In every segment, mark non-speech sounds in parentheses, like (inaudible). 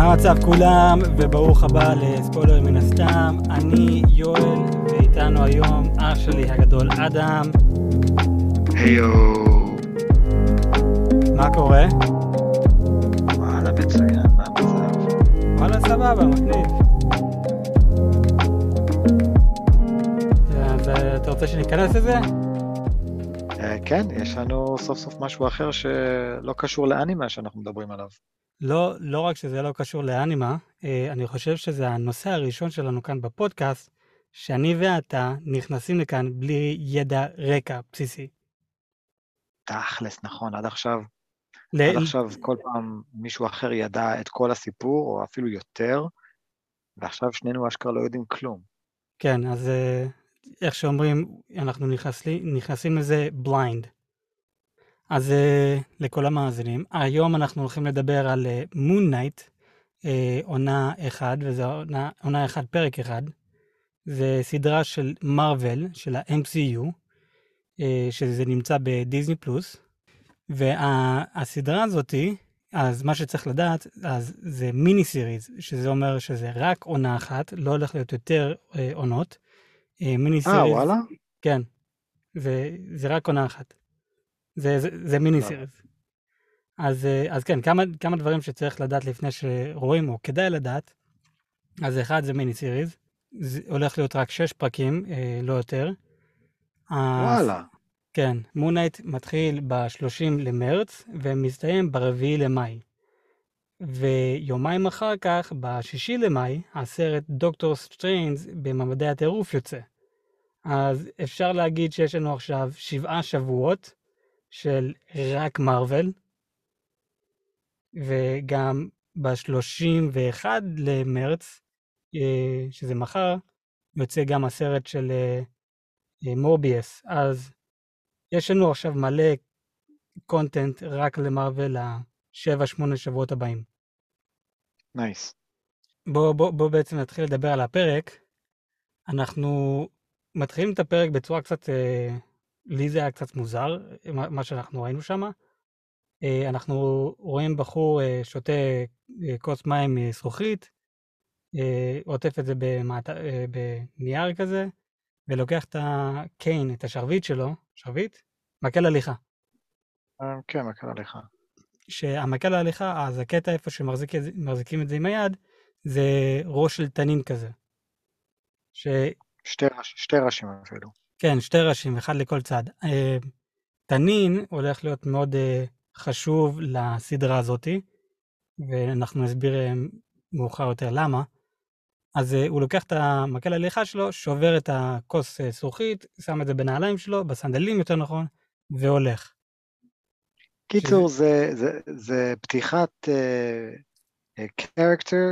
מה המצב כולם, וברוך הבא לספוילר מן הסתם. אני יואל, ואיתנו היום אח שלי הגדול אדם. היו. מה קורה? וואלה, מצוין, מה המצב? וואלה, סבבה, מגניב. אז אה, אתה רוצה שניכנס לזה? אה, כן, יש לנו סוף סוף משהו אחר שלא קשור לאנימה שאנחנו מדברים עליו. לא, לא רק שזה לא קשור לאנימה, אה, אני חושב שזה הנושא הראשון שלנו כאן בפודקאסט, שאני ואתה נכנסים לכאן בלי ידע רקע בסיסי. תכלס, נכון, עד עכשיו, ל- עד עכשיו כל פעם מישהו אחר ידע את כל הסיפור, או אפילו יותר, ועכשיו שנינו אשכרה לא יודעים כלום. כן, אז אה, איך שאומרים, אנחנו נכנסים, נכנסים לזה בליינד. אז אה, לכל המאזינים, היום אנחנו הולכים לדבר על Moon Knight, עונה אחד, וזה עונה, עונה אחד, פרק אחד. זה סדרה של מארוול, של ה-MCU, אה, שזה נמצא בדיסני פלוס. והסדרה הזאתי, אז מה שצריך לדעת, אז זה mini series, שזה אומר שזה רק עונה אחת, לא הולך להיות יותר אה, עונות. אה, mini series. אה, וואלה? כן, זה, זה רק עונה אחת. זה, זה, זה מיני לא. series. אז, אה, אז כן, כמה, כמה דברים שצריך לדעת לפני שרואים, או כדאי לדעת. אז אחד זה mini series, זה הולך להיות רק שש פרקים, אה, לא יותר. אז- וואלה. כן, Moon Knight מתחיל ב-30 למרץ ומסתיים ב-4 למאי. ויומיים אחר כך, ב-6 למאי, הסרט דוקטור סטריינס בממדי הטירוף יוצא. אז אפשר להגיד שיש לנו עכשיו שבעה שבועות של רק מארוול, וגם ב-31 למרץ, אה, שזה מחר, יוצא גם הסרט של אה, אה, מורביאס. אז יש לנו עכשיו מלא content רק למארוול לשבע, שמונה שבועות הבאים. נייס. בואו בוא, בוא בעצם נתחיל לדבר על הפרק. אנחנו מתחילים את הפרק בצורה קצת, אה, לי זה היה קצת מוזר, מה, שאנחנו ראינו שם. אה, אנחנו רואים בחור אה, שותה אה, כוס מים מזכוכית, עוטף את זה במעט, בנייר כזה, ולוקח את הקיין, את השרביט שלו, שרביט? מקל הליכה. כן, קרה לך? שהמקל ההליכה, אז הקטע איפה שמחזיקים את זה עם היד, זה ראש של תנין כזה. שכן, שתי ראש- שתי ראשים אפילו. שתי ראשים, אחד לכל צד. אה, תנין הולך להיות מאוד אה, חשוב לסדרה הזאתי, ואנחנו נסביר אה, מאוחר יותר למה. אז הוא לוקח את המקל ההליכה שלו, שובר את הכוס זכוכית, שם את זה בנעליים שלו, בסנדלים יותר נכון, והולך. קיצור, זה, זה, זה פתיחת קרקטר,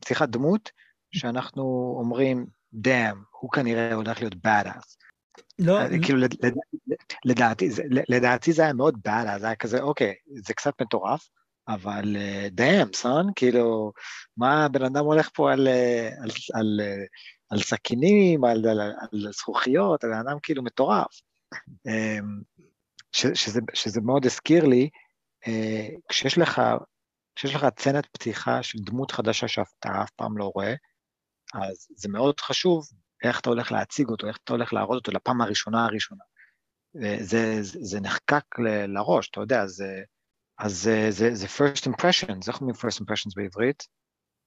פתיחת דמות, שאנחנו אומרים, דאם, הוא כנראה הולך להיות bad ass. לא, כאילו, לד- לד- לדעתי, זה- לדעתי זה היה מאוד ass, זה היה כזה, אוקיי, זה קצת מטורף, אבל דאם, סון, כאילו, מה הבן אדם הולך פה על, אה, על, על, אה, על סכינים, על, על, על זכוכיות, הבן אדם כאילו מטורף. אמ, ש, שזה, שזה מאוד הזכיר לי, אה, כשיש לך, כשיש לך צנת פתיחה של דמות חדשה שאתה אף פעם לא רואה, אז זה מאוד חשוב איך אתה הולך להציג אותו, איך אתה הולך להראות אותו לפעם הראשונה הראשונה. זה, זה, זה נחקק ל- לראש, אתה יודע, זה, אז זה, זה, זה first impressions, איך אומרים first impressions בעברית?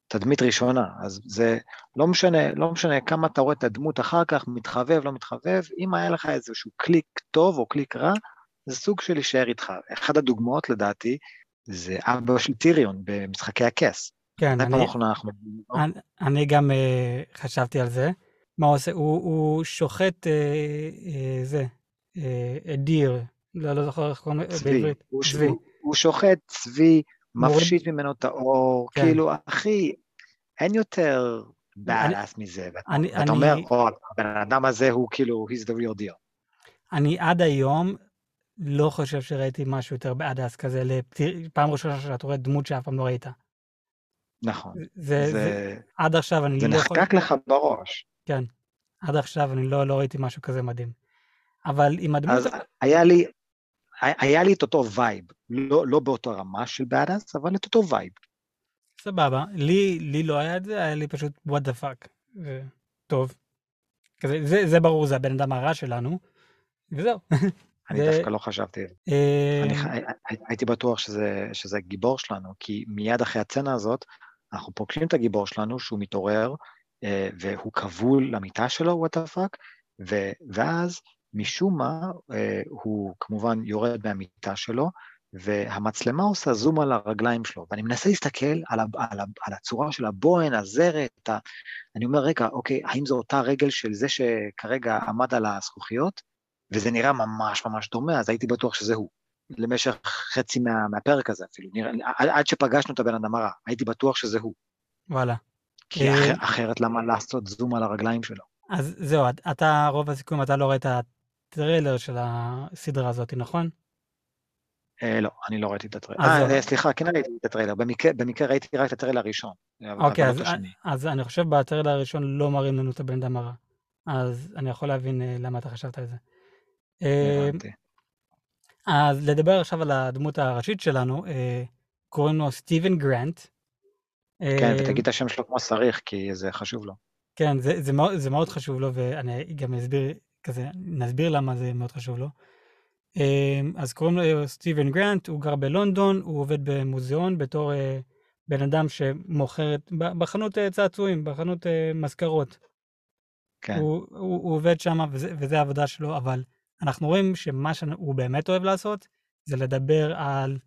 תדמית ראשונה, אז זה לא משנה, לא משנה כמה אתה רואה את הדמות אחר כך, מתחבב, לא מתחבב, אם היה לך איזשהו קליק טוב או קליק רע, זה סוג של להישאר איתך. אחת הדוגמאות לדעתי, זה אבא של טיריון במשחקי הכס. כן, אני, אנחנו... אני, אני גם uh, חשבתי על זה. מה הוא עושה? הוא, הוא שוחט uh, uh, זה, uh, דיר, לא, לא זוכר איך קוראים לזה. בעברית. הוא, צבי. הוא, הוא שוחט צבי, מוריד- מפשיט ממנו את האור, כן. כאילו, אחי, אין יותר badass מזה. אני- ואתה אני- אומר, או, הבן אדם הזה הוא כאילו, he's the real deal. אני עד היום לא חושב שראיתי משהו יותר badass כזה, לפתוח, פעם ראשונה שאתה רואה דמות שאף פעם לא ראית. נכון. זה, זה, זה, עד עכשיו אני זה לא יכול... נחקק לך בראש. כן. עד עכשיו אני לא, לא ראיתי משהו כזה מדהים. אבל עם הדמות... אז היה לי, היה לי את אותו וייב, לא, לא באותו רמה של badass, אבל את אותו וייב. סבבה. לי, לי לא היה את זה, היה לי פשוט what the fuck. טוב. כזה, זה, זה ברור, זה הבן אדם הרע שלנו, וזהו. (laughs) אני זה- דווקא לא חשבתי. אה, אני ח- הי- הייתי בטוח שזה, שזה גיבור שלנו, כי מיד אחרי הסצנה הזאת, אנחנו פוגשים את הגיבור שלנו שהוא מתעורר, אה, והוא כבול למיטה שלו, what the fuck, ואז משום מה, אה, הוא כמובן יורד מהמיטה שלו, והמצלמה עושה זום על הרגליים שלו, ואני מנסה להסתכל על, ה, על, ה, על הצורה של הבוהן, הזרת, ה... אני אומר, רגע, אוקיי, האם זו אותה רגל של זה שכרגע עמד על הזכוכיות? וזה נראה ממש ממש דומה, אז הייתי בטוח שזה הוא. למשך חצי מה, מהפרק הזה אפילו, נראה, עד שפגשנו את הבן אדם הרע, הייתי בטוח שזה הוא. וואלה. כי אחר, אחרת למה לעשות זום על הרגליים שלו? אז זהו, את- אתה, רוב הסיכויים, אתה לא ראית הטריילר של הסדרה הזאת, נכון? אה, לא, אני לא ראיתי את הטריילר. אה, אה, סליחה, כן ראיתי את הטריילר, במקרה, במקרה ראיתי רק את הטריילר הראשון. אוקיי, אז, את. אז אני חושב בטריילר הראשון לא מראים לנו את הבן אדם הרע. אז אני יכול להבין אה, למה אתה חשבת על זה. אה, הבנתי. אז לדבר עכשיו על הדמות הראשית שלנו, קוראים לו סטיבן גרנט. כן, אה, ותגיד את השם שלו כמו שצריך, כי זה חשוב לו. כן, זה, זה, מאוד, זה מאוד חשוב לו, ואני גם אסביר, כזה, נסביר למה זה מאוד חשוב לו. אמ, אז קוראים לו סטיבן גרנט, הוא גר בלונדון, הוא עובד במוזיאון בתור אה, בן אדם שמוכר, בחנות אה, צעצועים, בחנות אה, מזכרות. כן, הוא, הוא, הוא עובד שם, וזה, וזה העבודה שלו, אבל אנחנו רואים שמה שהוא באמת אוהב לעשות, זה לדבר על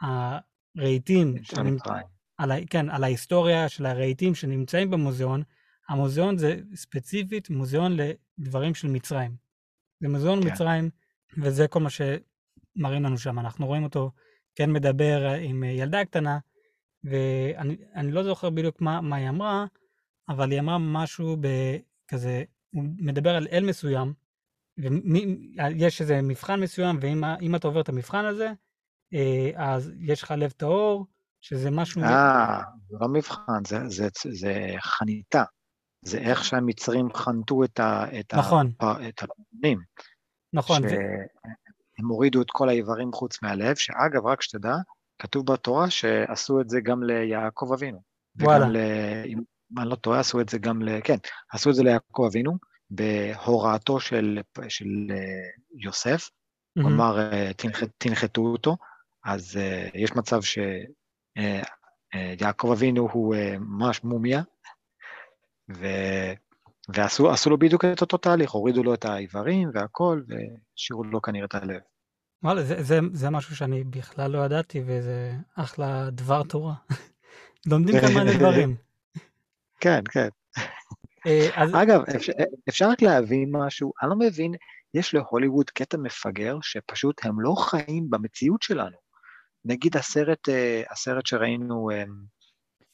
הרהיטים, של מצרים. על, כן, על ההיסטוריה של הרהיטים שנמצאים במוזיאון. המוזיאון זה ספציפית מוזיאון לדברים של מצרים. זה מוזיאון כן. מצרים, וזה כל מה שמראים לנו שם. אנחנו רואים אותו כן מדבר עם ילדה קטנה, ואני אני לא זוכר בדיוק מה, מה היא אמרה, אבל היא אמרה משהו בכזה, הוא מדבר על אל מסוים, ויש איזה מבחן מסוים, ואם אם אתה עובר את המבחן הזה, אה, אז יש לך לב טהור, שזה משהו... אה, זה לא מבחן, זה, זה, זה חניתה. זה איך שהמצרים חנתו את ה... את נכון. ה, את הפנים. נכון, שהם הורידו את כל האיברים חוץ מהלב, שאגב, רק שתדע, כתוב בתורה שעשו את זה גם ליעקב אבינו. וואלה. וגם ל... אם אני לא טועה, עשו את זה גם ל... כן, עשו את זה ליעקב אבינו, בהוראתו של, של אה, יוסף, "תנח- תנחתו אותו, אז אה, יש מצב שיעקב אבינו הוא אה, ממש מומיה, ו... ועשו עשו לו בדיוק את אותו תהליך, הורידו לו את האיברים והכל, והשאירו לו כנראה את הלב. וואלה, זה, זה, זה משהו שאני בכלל לא ידעתי, וזה אחלה דבר תורה. (laughs) לומדים כאן מלא דברים. (laughs) כן, כן. אה, אז אגב, אפשר, אפשר רק להבין משהו, אני לא מבין, יש להוליווד קטע מפגר שפשוט הם לא חיים במציאות שלנו. נגיד הסרט, אה, הסרט שראינו, אה,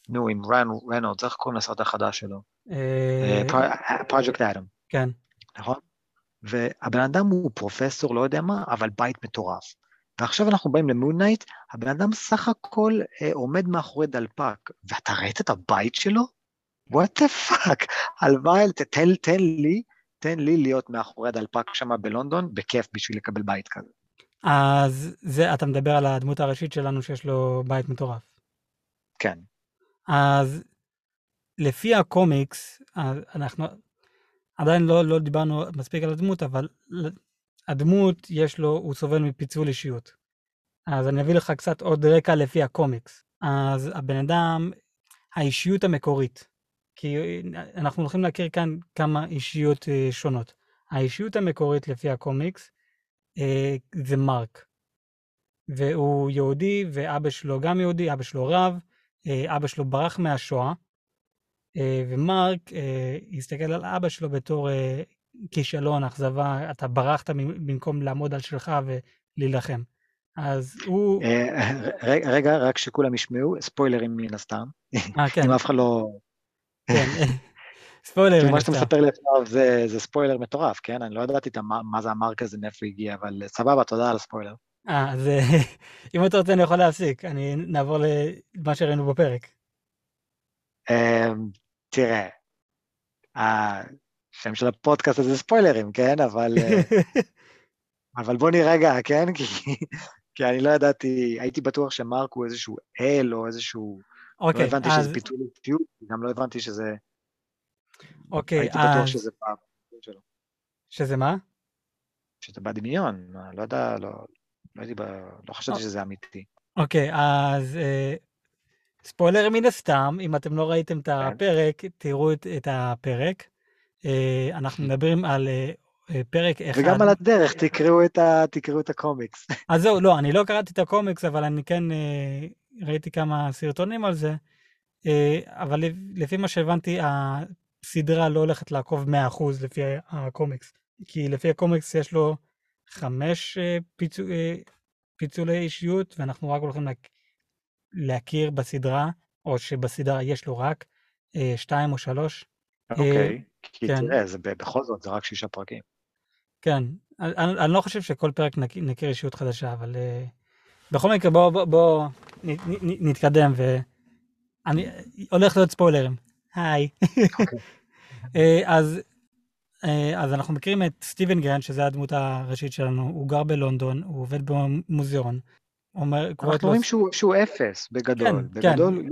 נו, עם ריין רנולדס, איך קוראים לסרט החדש שלו? אה, פרויקט אדם, כן, נכון? והבן אדם הוא פרופסור, לא יודע מה, אבל בית מטורף. ועכשיו אנחנו באים ל Moon Knight, הבן אדם סך הכל אה, עומד מאחורי דלפק, ואתה ראית את הבית שלו? what the fuck, הלוואי, תן לי, תן לי להיות מאחורי הדלפק שם בלונדון, בכיף בשביל לקבל בית כזה. אז זה, אתה מדבר על הדמות הראשית שלנו שיש לו בית מטורף. כן, אז לפי הקומיקס, אנחנו עדיין לא, לא דיברנו מספיק על הדמות, אבל הדמות יש לו, הוא סובל מפיצול אישיות. אז אני אביא לך קצת עוד רקע לפי הקומיקס. אז הבן אדם, האישיות המקורית, כי אנחנו הולכים להכיר כאן כמה אישיות אה, שונות. האישיות המקורית לפי הקומיקס זה מרק. והוא יהודי, ואבא שלו גם יהודי, אבא שלו רב, אה, אבא שלו ברח מהשואה, אה, ומרק אה, הסתכל על אבא שלו בתור אה, כישלון, אכזבה, אתה ברחת במקום לעמוד על שלך ולהילחם. אז הוא... אה, רגע, רגע, רק שכולם ישמעו, ספוילרים מן הסתם, אה, כן, אם אף אחד לא... כן. ספוילר. מה שאתה. מספר לי עכשיו זה, זה ספוילר מטורף, כן? אני לא ידעתי המ- מה זה המרק הזה, מאיפה הגיע, אבל סבבה, תודה על הספוילר. אה, אז אה, (laughs) אם אתה רוצה אני יכול להפסיק, אני נעבור למה שראינו בפרק. אמ, תראה, השם של הפודקאסט הזה זה ספוילרים, כן? אבל, אה, (laughs) אבל בוא נראה רגע, כן? (laughs) כי, כי אני לא ידעתי, הייתי בטוח שמרק הוא איזשהו אל או איזשהו אוקיי, לא הבנתי אז... שזה פיתול אישיות, גם לא הבנתי שזה... אוקיי, הייתי בטוח אז... שזה פעם שלו. שזה מה? שזה בדמיון, לא יודע, לא, לא הייתי ב... לא חשבתי אה. שזה אמיתי. אוקיי, אז אה, ספוילר מן הסתם, אם אתם לא ראיתם את כן. הפרק, תראו את, את הפרק. אה, אנחנו (laughs) מדברים על אה, אה, פרק אחד. וגם על הדרך, תקראו את, ה... תקראו את הקומיקס. (laughs) אז זהו, לא, אני לא קראתי את הקומיקס, אבל אני כן אה, ראיתי כמה סרטונים על זה. אה, אבל לפ- לפי מה שהבנתי, הסדרה לא הולכת לעקוב 100% לפי הקומיקס. כי לפי הקומיקס יש לו חמש אה, פיצו, אה, פיצולי אישיות, ואנחנו רק הולכים להק... להכיר בסדרה, או שבסדרה יש לו רק אה, שתיים או שלוש. אוקיי, כי כן. תראה, זה בכל זאת, זה רק שישה פרקים. כן, אני, אני לא חושב שכל פרק נכיר, נכיר אישיות חדשה, אבל uh, בכל מקרה בואו בוא, בוא, נ, נ, נתקדם ואני הולך להיות ספוילרים. היי. אוקיי. אה, אז, אה, אז אנחנו מכירים את סטיבן גרנט, שזה הדמות הראשית שלנו, הוא גר בלונדון, הוא עובד במוזיאון. אומר, אנחנו לו... רואים שהוא, שהוא אפס, בגדול. כן, כן. בגדול,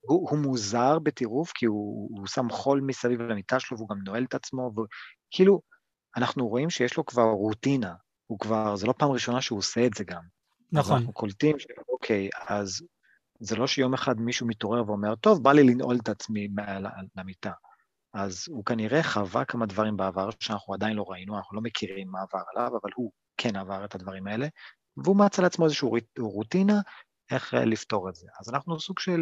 הוא, הוא מוזר בטירוף, כי הוא, הוא שם חול מסביב למיטה שלו, והוא גם נועל את עצמו, וכאילו, אנחנו רואים שיש לו כבר רוטינה. הוא כבר, זה לא פעם ראשונה שהוא עושה את זה גם. אז נכון, אנחנו קולטים שאוקיי, אז זה לא שיום אחד מישהו מתעורר ואומר, טוב, בא לי לנעול את עצמי מעל- למיטה. אז הוא כנראה חווה כמה דברים בעבר שאנחנו עדיין לא ראינו, אנחנו לא מכירים מה עבר עליו, אבל הוא כן עבר את הדברים האלה, והוא מצא לעצמו איזושהי רוט- רוטינה איך אה, לפתור את זה. אז אנחנו סוג של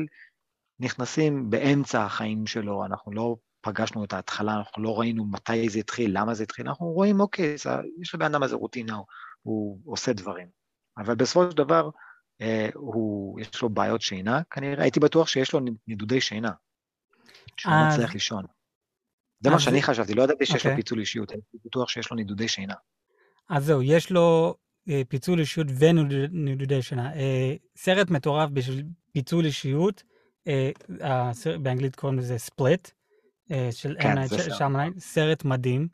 נכנסים באמצע החיים שלו, אנחנו לא פגשנו את ההתחלה, אנחנו לא ראינו מתי זה התחיל, למה זה התחיל, אנחנו רואים, אוקיי, זה, יש לבן אדם איזה רוטינה, הוא, הוא עושה דברים. אבל בסופו של דבר, אה, הוא, יש לו בעיות שינה, כנראה, הייתי בטוח שיש לו נדודי שינה, שהוא אז- מצליח לישון. זה מה שאני חשבתי, לא ידעתי שיש לו אוקיי. פיצול אישיות, הייתי בטוח שיש לו נדודי שינה. אז זהו, יש לו אה, פיצול אישיות ונדודי שינה. אה, סרט מטורף בשביל פיצול אישיות, אה, הסרט, באנגלית קוראים לזה Split, של כן, M. סרט. מדהים.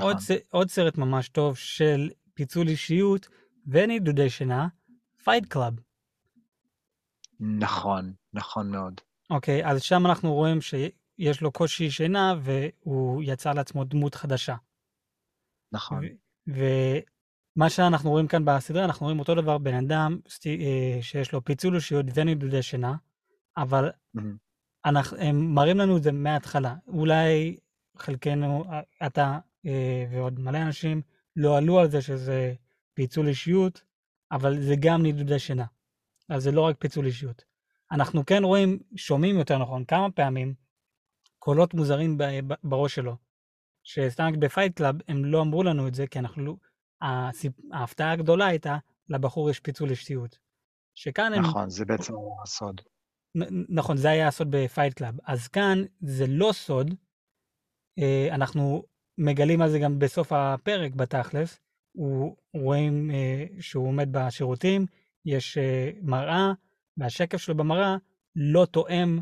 עוד, נכון. עוד סרט ממש טוב של פיצול אישיות ונדודי שינה, Fight Club. נכון, נכון מאוד. אוקיי, אז שם אנחנו רואים שיש לו קושי שינה והוא יצר לעצמו דמות חדשה. נכון. ומה שאנחנו רואים כאן בסדרה, אנחנו רואים אותו דבר, בן אדם אה, שיש לו פיצול אישיות ונדודי שינה, אבל מהמם. אנחנו, הם מראים לנו את זה מההתחלה. אולי חלקנו, אה, אתה אה, ועוד מלא אנשים, לא עלו על זה שזה פיצול אישיות, אבל זה גם נדודי שינה. אז זה לא רק פיצול אישיות. אנחנו כן רואים, שומעים יותר נכון, כמה פעמים, קולות מוזרים בראש שלו. שסתם רק ב-Fight Club הם לא אמרו לנו את זה, כי אנחנו לא... הסיפ- ההפתעה הגדולה הייתה, לבחור יש פיצול אישיות. שכאן הם... נכון, זה בעצם הסוד. נכון, זה היה הסוד ב-Fight Club. אז כאן זה לא סוד, אה, אנחנו מגלים על זה גם בסוף הפרק בתכלס. הוא רואים אה, שהוא עומד בשירותים, יש אה, מראה, והשקף שלו במראה לא תואם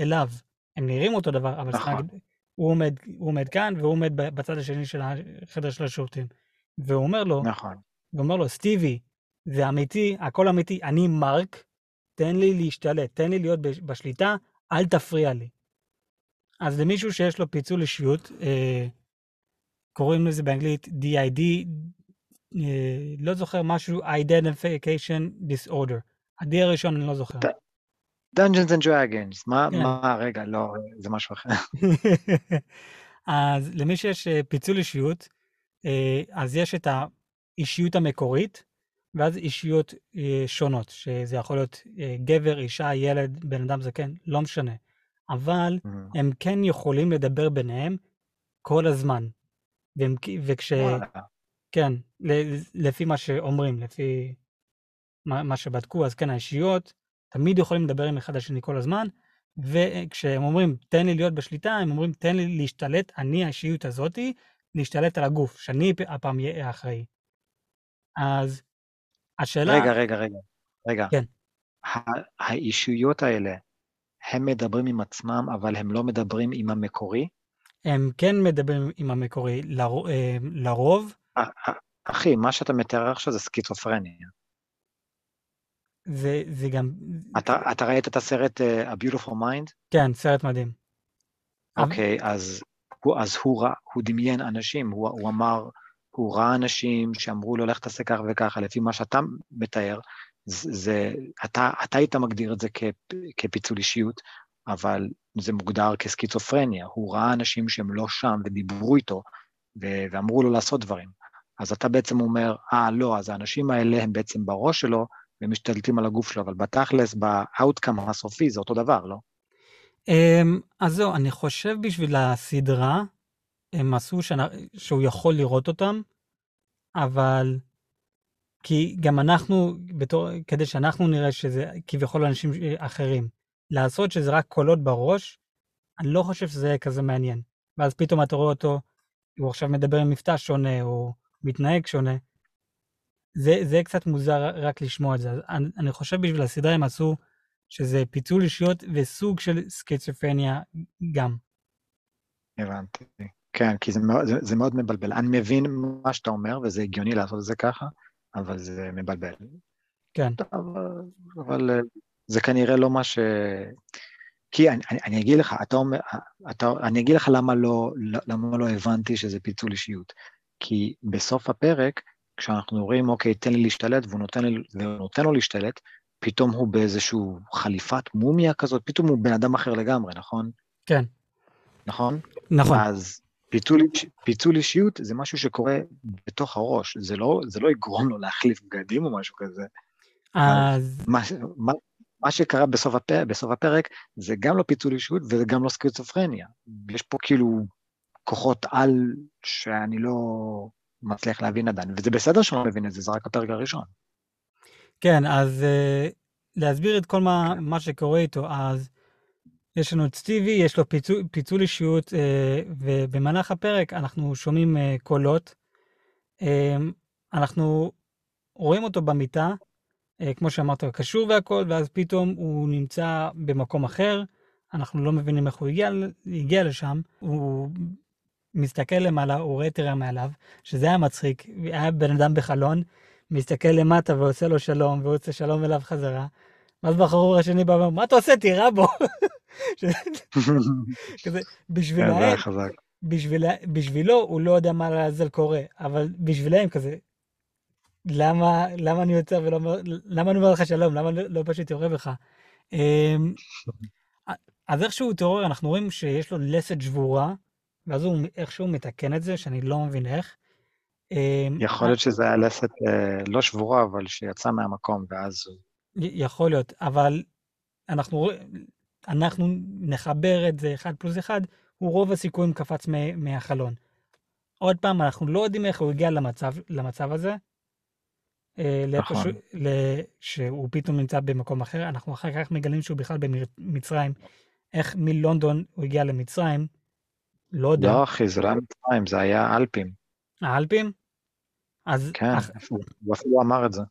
אליו. הם נראים אותו דבר, אבל נכון. סתם, הוא עומד, הוא עומד כאן, והוא עומד בצד השני של החדר של השירותים. והוא אומר לו, נכון. הוא אומר לו, סטיבי, זה אמיתי, הכל אמיתי, אני מרק, תן לי להשתלט, תן לי להיות בש- בשליטה, אל תפריע לי. אז למישהו שיש לו פיצול אישיות, אה, קוראים לזה באנגלית DID, אה, לא זוכר משהו, Identification Disorder. ה-D הראשון אני לא זוכר. Dungeons and Dragons, מה, כן. מה, רגע, לא, זה משהו אחר. (laughs) אז למי שיש אה, פיצול אישיות, אה, אז יש את האישיות המקורית, ואז אישיות אה, שונות, שזה יכול להיות גבר, אישה, ילד, בן אדם זקן, לא משנה. אבל מהמם. הם כן יכולים לדבר ביניהם כל הזמן. והם, וכש... כן, לפי מה שאומרים, לפי מה, מה שבדקו, אז כן, האישיות תמיד יכולים לדבר עם אחד השני כל הזמן, וכשהם אומרים, תן לי להיות בשליטה, הם אומרים, תן לי להשתלט, אני האישיות הזאתי, להשתלט על הגוף, שאני הפעם אהיה אחראי. אז השאלה... רגע, רגע, רגע, רגע. כן. האישויות האלה, הם מדברים עם עצמם, אבל הם לא מדברים עם המקורי? הם כן מדברים עם המקורי, לרוב, לרוב א- א- אחי, מה שאתה מתאר עכשיו זה סקיצופרניה. זה, זה גם... אתה, אתה ראית את הסרט uh, A Beautiful Mind? כן, סרט מדהים. אוקיי, okay, אז, הוא, אז הוא, רא, הוא דמיין אנשים, הוא, הוא אמר, הוא ראה אנשים שאמרו לו, לך תעשה כך וככה, לפי מה שאתה מתאר, זה, זה אתה, אתה היית מגדיר את זה כ, כפיצול אישיות, אבל זה מוגדר כסקיצופרניה. הוא ראה אנשים שהם לא שם ודיברו איתו, ו- ואמרו לו לעשות דברים. אז אתה בעצם אומר, אה, לא, אז האנשים האלה הם בעצם בראש שלו, והם משתלטים על הגוף שלו, אבל בתכלס, באאוטקאם הסופי זה אותו דבר, לא? אמ, אז זהו, אני חושב בשביל הסדרה, הם עשו שנה, שהוא יכול לראות אותם, אבל כי גם אנחנו, בתור, כדי שאנחנו נראה שזה כביכול אנשים אחרים, לעשות שזה רק קולות בראש, אני לא חושב שזה יהיה כזה מעניין. ואז פתאום אתה רואה אותו, הוא עכשיו מדבר עם מבטא שונה, או מתנהג שונה. זה, זה קצת מוזר רק לשמוע את זה. אני, אני חושב בשביל הסדרה הם עשו שזה פיצול אישיות וסוג של סקיצופניה גם. הבנתי. כן, כי זה מאוד, זה, זה מאוד מבלבל. אני מבין מה שאתה אומר, וזה הגיוני לעשות את זה ככה, אבל זה מבלבל. כן. אבל, אבל אה, זה כנראה לא מה ש... כי אני, אני, אני אגיד לך, אתה אומר, אתה, אני אגיד לך למה לא, למה לא הבנתי שזה פיצול אישיות. כי בסוף הפרק, כשאנחנו רואים, אוקיי, תן לי להשתלט, והוא נותן, לי, והוא נותן לו להשתלט, פתאום הוא באיזושהי חליפת מומיה כזאת, פתאום הוא בן אדם אחר לגמרי, נכון? כן. נכון? נכון. אז פיצול, פיצול אישיות זה משהו שקורה בתוך הראש, זה לא, זה לא יגרום לו להחליף בגדים או משהו כזה. אז... מה, מה, מה שקרה בסוף הפרק, בסוף הפרק זה גם לא פיצול אישיות וזה גם לא סקיצופרניה. יש פה כאילו כוחות על שאני לא מצליח להבין עדיין, וזה בסדר שאני לא מבין את זה, זה רק הפרק הראשון. כן, אז uh, להסביר את כל מה, כן. מה שקורה איתו, אז יש לנו את סטיבי, יש לו פיצול, פיצול אישיות, uh, ובמהלך הפרק אנחנו שומעים uh, קולות. Uh, אנחנו רואים אותו במיטה, uh, כמו שאמרת, קשור והכל, ואז פתאום הוא נמצא במקום אחר, אנחנו לא מבינים איך הוא הגיע, הגיע לשם, הוא מסתכל למעלה, הוא רואה תראה מעליו, שזה היה מצחיק, היה בן אדם בחלון, מסתכל למטה ועושה לו שלום, והוא עושה שלום אליו חזרה. ואז בחרור השני בא ואומר, מה אתה עושה? תירה בו. (laughs) (laughs) כזה, בשביל, בשבילו הוא לא יודע מה לעזל קורה, אבל בשבילם כזה, למה, למה אני יוצא ולא למה אני אומר לך שלום? למה לא, לא פשוט יורה בך? אמ, (laughs) אז איכשהו הוא טרור, אנחנו רואים שיש לו לסת שבורה, ואז הוא איכשהו מתקן את זה, שאני לא מבין איך. אמ, יכול להיות שזה היה לסת אה, לא שבורה, אבל שיצא מהמקום, ואז הוא... יכול להיות, אבל אנחנו, אנחנו נחבר את זה אחד פלוס אחד, הוא רוב הסיכויים קפץ מהחלון. עוד פעם, אנחנו לא יודעים איך הוא הגיע למצב, למצב הזה. אה, נכון. שהוא פתאום נמצא במקום אחר, אנחנו אחר כך מגלים שהוא בכלל במצרים. איך מלונדון הוא הגיע למצרים, לא יודע. לא, אחי, זה לא היה מצרים, זה היה אלפים. האלפים? אז... כן, אח... הוא אפילו אמר את זה.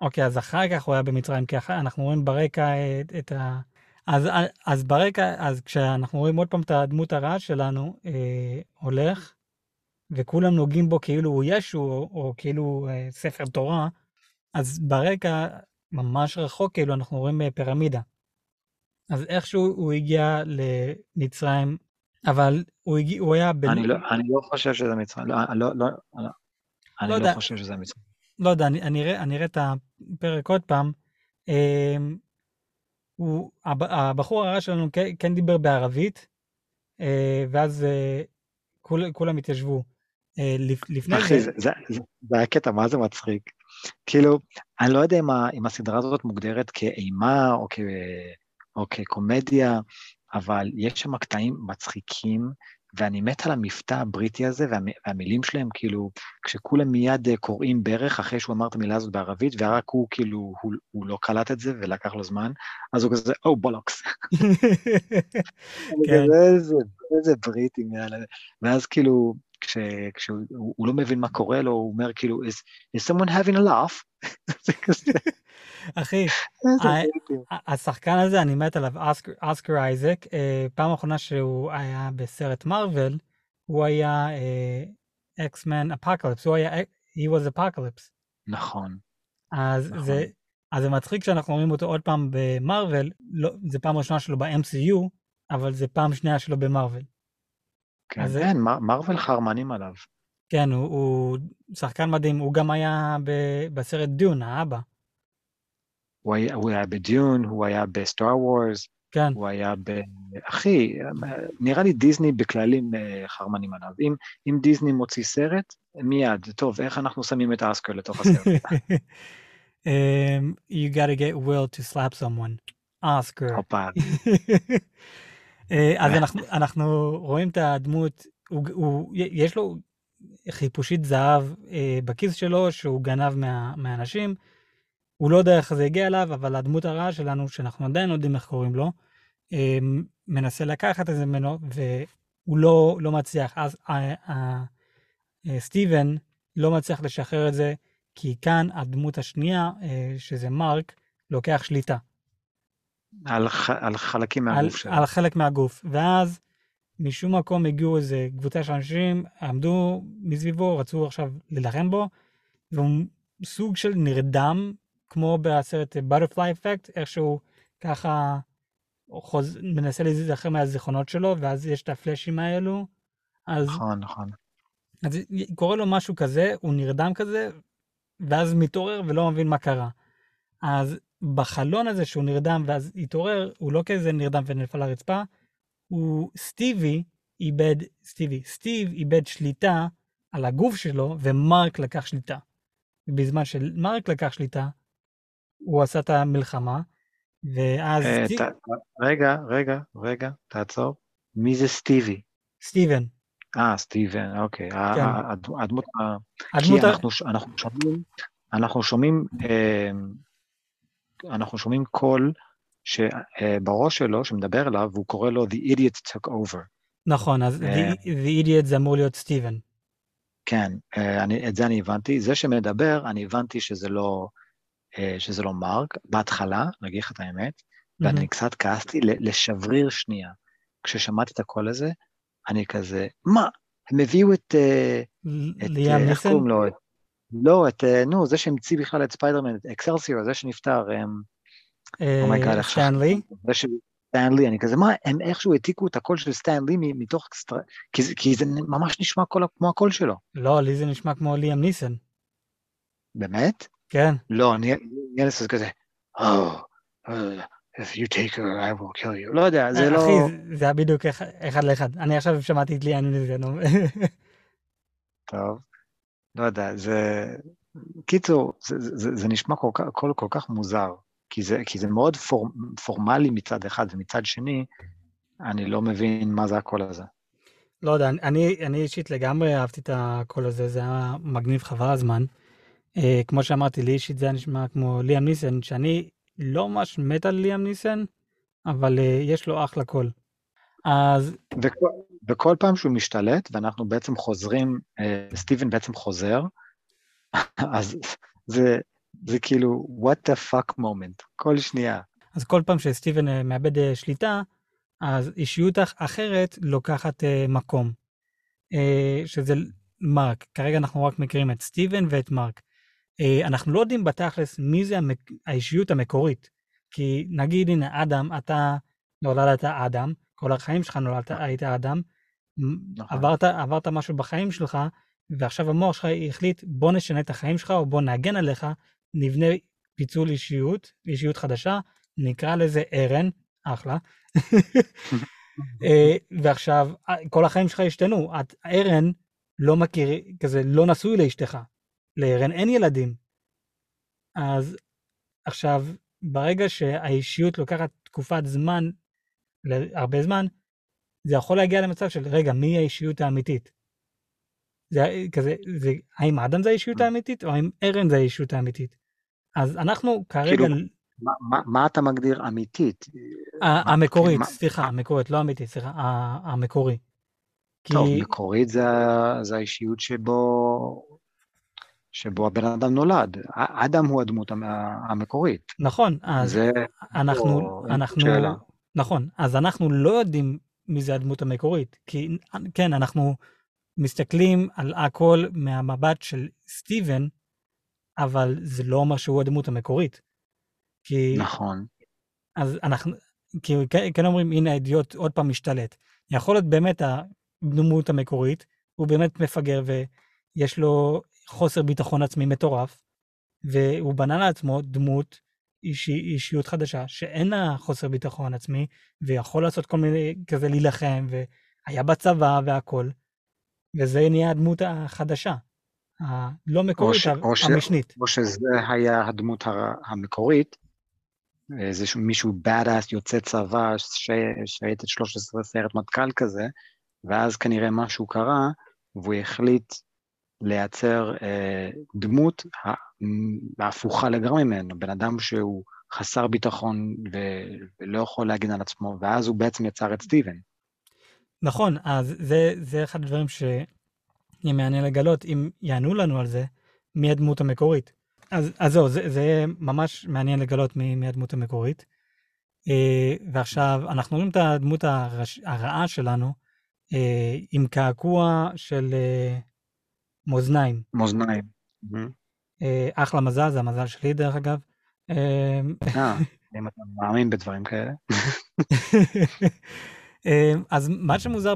אוקיי, אז אחר כך הוא היה במצרים, כי אחר, אנחנו רואים ברקע את, את ה... אז, אז ברקע, אז כשאנחנו רואים עוד פעם את הדמות הרעה שלנו, אה, הולך, וכולם נוגעים בו כאילו הוא ישו, או, או כאילו אה, ספר תורה, אז ברקע, ממש רחוק, כאילו, אנחנו רואים אה, פירמידה. אז איכשהו הוא הגיע למצרים, אבל הוא, הגיע, הוא היה... ב... אני, לא, אני לא חושב שזה מצרים, לא, לא, לא, לא, אני לא, לא חושב שזה מצרים. לא יודע, אני, אני, אראה, אני אראה את הפרק עוד פעם. אה, הוא, הבחור הרע שלנו כן, כן דיבר בערבית, אה, ואז אה, כול, כולם התיישבו. אה, לפני אחי, זה... זה, זה, זה היה קטע, מה זה מצחיק? כאילו, אני לא יודע אם, אם הסדרה הזאת מוגדרת כאימה או, כ, או כקומדיה, אבל יש שם קטעים מצחיקים, ואני מת על המבטא הבריטי הזה, והמילים שלהם, כאילו, כשכולם מיד אה, קוראים ברך אחרי שהוא אמר את המילה הזאת בערבית, ורק הוא, כאילו, הוא, הוא לא קלט את זה ולקח לו זמן, אז הוא כזה, או, בולוקס. (laughs) כן. (laughs) איזה, איזה בריטי, ואז כאילו, כש, כשהוא לא מבין מה קורה לו, הוא אומר כאילו, is, is someone having a laugh? (laughs) אחי, השחקן הזה, אני מת עליו, אוסקר אייזק, אה, פעם אחרונה שהוא היה בסרט מארוול, הוא היה X-Men Apocalypse, הוא היה, he was Apocalypse. נכון. אז נכון. זה, אז זה מצחיק שאנחנו רואים אותו עוד פעם במארוול, לא, זה פעם ראשונה שלו ב-MCU, אבל זה פעם שנייה שלו במרוויל. כן, אז- כן, מר- מרוויל חרמנים עליו. כן, הוא, הוא שחקן מדהים, הוא גם היה ב, בסרט דיון, האבא. הוא היה, הוא היה בדיון, הוא היה בסטאר וורס, כן, הוא היה ב... אחי, נראה לי דיסני בכללים אה, חרמנים עליו. אם, אם דיסני מוציא סרט, מיד, טוב, איך אנחנו שמים את האסקר לתוך הסרט? um, (laughs) you gotta get Will to slap someone. Oscar. הופה, (laughs) אה, אז אנחנו, אנחנו רואים את הדמות, הוא, הוא, יש לו חיפושית זהב אה, בכיס שלו שהוא גנב מה, מהאנשים. הוא לא יודע איך זה הגיע אליו, אבל הדמות הרעה שלנו, שאנחנו עדיין לא יודעים איך קוראים לו, אה, מנסה לקחת את זה ממנו, והוא לא, לא מצליח. אז אה, אה, אה, סטיבן לא מצליח לשחרר את זה, כי כאן הדמות השנייה, שזה מרק, לוקח שליטה. על, ח, על חלקים מהגוף שלו. על חלק מהגוף. ואז משום מקום הגיעו איזה קבוצה של אנשים, עמדו מסביבו, רצו עכשיו להילחם בו, והוא סוג של נרדם, כמו בסרט Butterfly Effect, איכשהו ככה חוז... מנסה להיזכר מהזיכרונות שלו, ואז יש את הפלאשים האלו. אז, נכון, נכון. אז קורה לו משהו כזה, הוא נרדם כזה, ואז מתעורר ולא מבין מה קרה. אז בחלון הזה שהוא נרדם ואז התעורר, הוא לא כזה נרדם ונפל לרצפה, הוא סטיבי איבד, סטיבי, סטיב איבד שליטה על הגוף שלו ומרק לקח שליטה. בזמן שמרק לקח שליטה, הוא עשה את המלחמה, ואז אה, רגע, רגע, רגע, תעצור. מי זה סטיבי? סטיבן, אה, סטיבן, אוקיי. כן. הדמות... הדמות, כי אנחנו, שומעים, אנחנו שומעים, אה, אנחנו שומעים קול שבראש שלו, שמדבר אליו, והוא קורא לו The Idiot Took Over. נכון, אז אה. The Idiot זה אמור להיות סטיבן. כן, אה, אני, את זה אני הבנתי. זה שמדבר, אני הבנתי שזה לא, אה, שזה לא מרק. בהתחלה, נגיד לך את האמת, ואני קצת כעסתי לשבריר שנייה. כששמעתי את הקול הזה, אני כזה, מה? הם הביאו את, אה, את אה, איך? קוראים לו? את- לא, את, אה, נו, זה שהמציא בכלל את ספיידרמן, את Excelsior, זה שנפטר, הם, oh my God, איך לי? זה של סטן לי, אני כזה, מה, הם איכשהו העתיקו את הקול של סטן לי מתוך. כי, זה- ממש נשמע כמו הקול שלו. לא, לי זה נשמע כמו ליאם ניסן. באמת? כן. לא, אני לזה כזה, Oh, uh, if you take her, I will kill you. לא יודע, זה לא... אחי, זה- היה בדיוק אח- אחד לאחד. אני עכשיו שמעתי את ליאם ניסן. טוב, לא יודע, זה... קיצור, זה, זה, זה, זה נשמע כל כך, כל, כל כך מוזר, כי זה, כי זה מאוד פור, פורמלי מצד אחד, ומצד שני, אני לא מבין מה זה הקול הזה. לא יודע, אני, אני אישית לגמרי אהבתי את הקול הזה, זה היה מגניב חבל הזמן. אה, כמו שאמרתי, לי אישית זה היה נשמע כמו ליאם ניסן, שאני לא ממש מת על ליאם ניסן, אבל אה, יש לו אחלה קול. אז וכל, וכל פעם שהוא משתלט, ואנחנו בעצם חוזרים, אה, סטיבן בעצם חוזר, (laughs) אז זה, זה כאילו, what the fuck moment, כל שנייה. אז כל פעם שסטיבן אה, מאבד אה, שליטה, אז אישיות אח- אחרת לוקחת אה, מקום, אה, שזה מרק. כרגע אנחנו רק מכירים את סטיבן ואת מרק. אה, אנחנו לא יודעים בתכלס מי זה המק... האישיות המקורית. כי נגיד, הנה, אדם, אתה נולדת אדם, כל החיים שלך נולדת, היית אדם, נכון. עברת, עברת משהו בחיים שלך, ועכשיו המוח שלך החליט, בוא נשנה את החיים שלך, או בוא נגן עליך, נבנה פיצול אישיות, אישיות חדשה, נקרא לזה ארן, אחלה. (laughs) אה, ועכשיו, כל החיים שלך השתנו. את, ארן לא מכיר, כזה, לא נשוי לאשתך. לארן אין ילדים. אז עכשיו, ברגע שהאישיות לוקחת תקופת זמן, הרבה זמן, זה יכול להגיע למצב של, רגע, מי האישיות האמיתית? זה כזה, זה, האם אדם זה האישיות Mm. האמיתית, או האם ארן זה האישיות האמיתית? אז אנחנו כרגע, כאילו, מה, מה, מה אתה מגדיר אמיתית? המקורית, מה- סליחה, המקורית, לא אמיתית, סליחה, המקורי. כי, טוב, מקורית זה, זה האישיות שבו, שבו הבן אדם נולד. אדם הוא הדמות המ- המקורית. נכון, אז זה, אנחנו, פה אנחנו, שאלה. נכון, אז אנחנו לא יודעים מי זה הדמות המקורית, כי כן, אנחנו מסתכלים על הכל מהמבט של סטיבן, אבל זה לא אומר שהוא הדמות המקורית. כי... נכון. אז אנחנו, כי כן אומרים, הנה האידיוט עוד פעם משתלט. יכול להיות באמת הדמות המקורית, הוא באמת מפגר ויש לו חוסר ביטחון עצמי מטורף, והוא בנה לעצמו דמות, אישי, אישיות חדשה, שאין לה חוסר ביטחון עצמי, ויכול לעשות כל מיני, כזה להילחם, והיה בצבא והכול, וזה נהיה הדמות החדשה, הלא מקורית, או ש, המשנית. או שזה היה הדמות המקורית, איזה מישהו badass יוצא צבא, שהייתה 13 סיירת מטכ"ל כזה, ואז כנראה משהו קרה, והוא החליט לייצר אה, דמות הפוכה לגמרי ממנו, בן אדם שהוא חסר ביטחון ו- ולא יכול להגן על עצמו, ואז הוא בעצם יצר את סטיבן. נכון, אז זה, זה אחד הדברים שיהיה מעניין לגלות, אם יענו לנו על זה, מי הדמות המקורית. אז, אז זהו, זה, זה ממש מעניין לגלות מי, מי הדמות המקורית. אה, ועכשיו, אנחנו רואים את הדמות הרש, הרעה שלנו אה, עם קעקוע של אה, מאזניים. מאזניים. אה, אחלה מזל, זה המזל שלי דרך אגב. אה, אה (laughs) אם אתה מאמין בדברים כאלה. (laughs) אה, אז מה שמוזר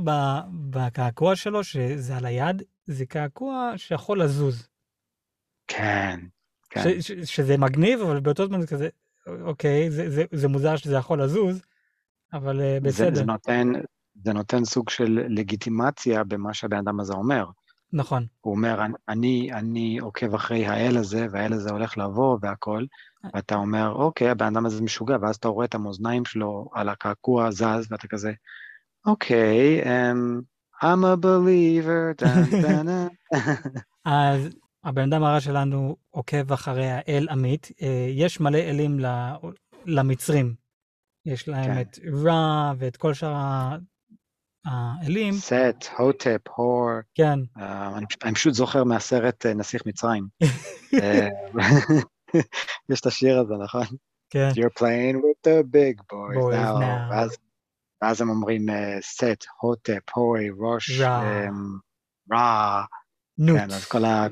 בקעקוע שלו, שזה על היד, זה קעקוע שיכול לזוז. כן, כן. שזה מגניב, אבל באותו זמן זה כזה, אוקיי, זה, זה, זה מוזר שזה יכול לזוז, אבל בסדר. זה, זה, נותן, זה נותן סוג של לגיטימציה במה שהבן אדם הזה אומר. נכון. הוא אומר, אני, אני עוקב אחרי האל הזה, והאל הזה הולך לבוא והכל, ואתה אומר, אוקיי, הבן אדם הזה משוגע, ואז אתה רואה את המאזניים שלו על הקעקוע זז, ואתה כזה, אוקיי, um, I'm a believer, דן. (laughs) אז הבן אדם הרע שלנו עוקב אחרי האל עמית. אה, יש מלא אלים למצרים. יש להם כן. את רע ואת כל שאר האלים. סט, הוטפ, הור. כן. Uh, אני, פשוט זוכר מהסרט uh, נסיך מצרים. (laughs) אה, (laughs) יש את השיר הזה, נכון? כן. You're playing with the big boys, boys now. now. ואז, ואז הם אומרים סט, הוטפ, הורי, ראש, רע. נוט. כן, אז כל ה...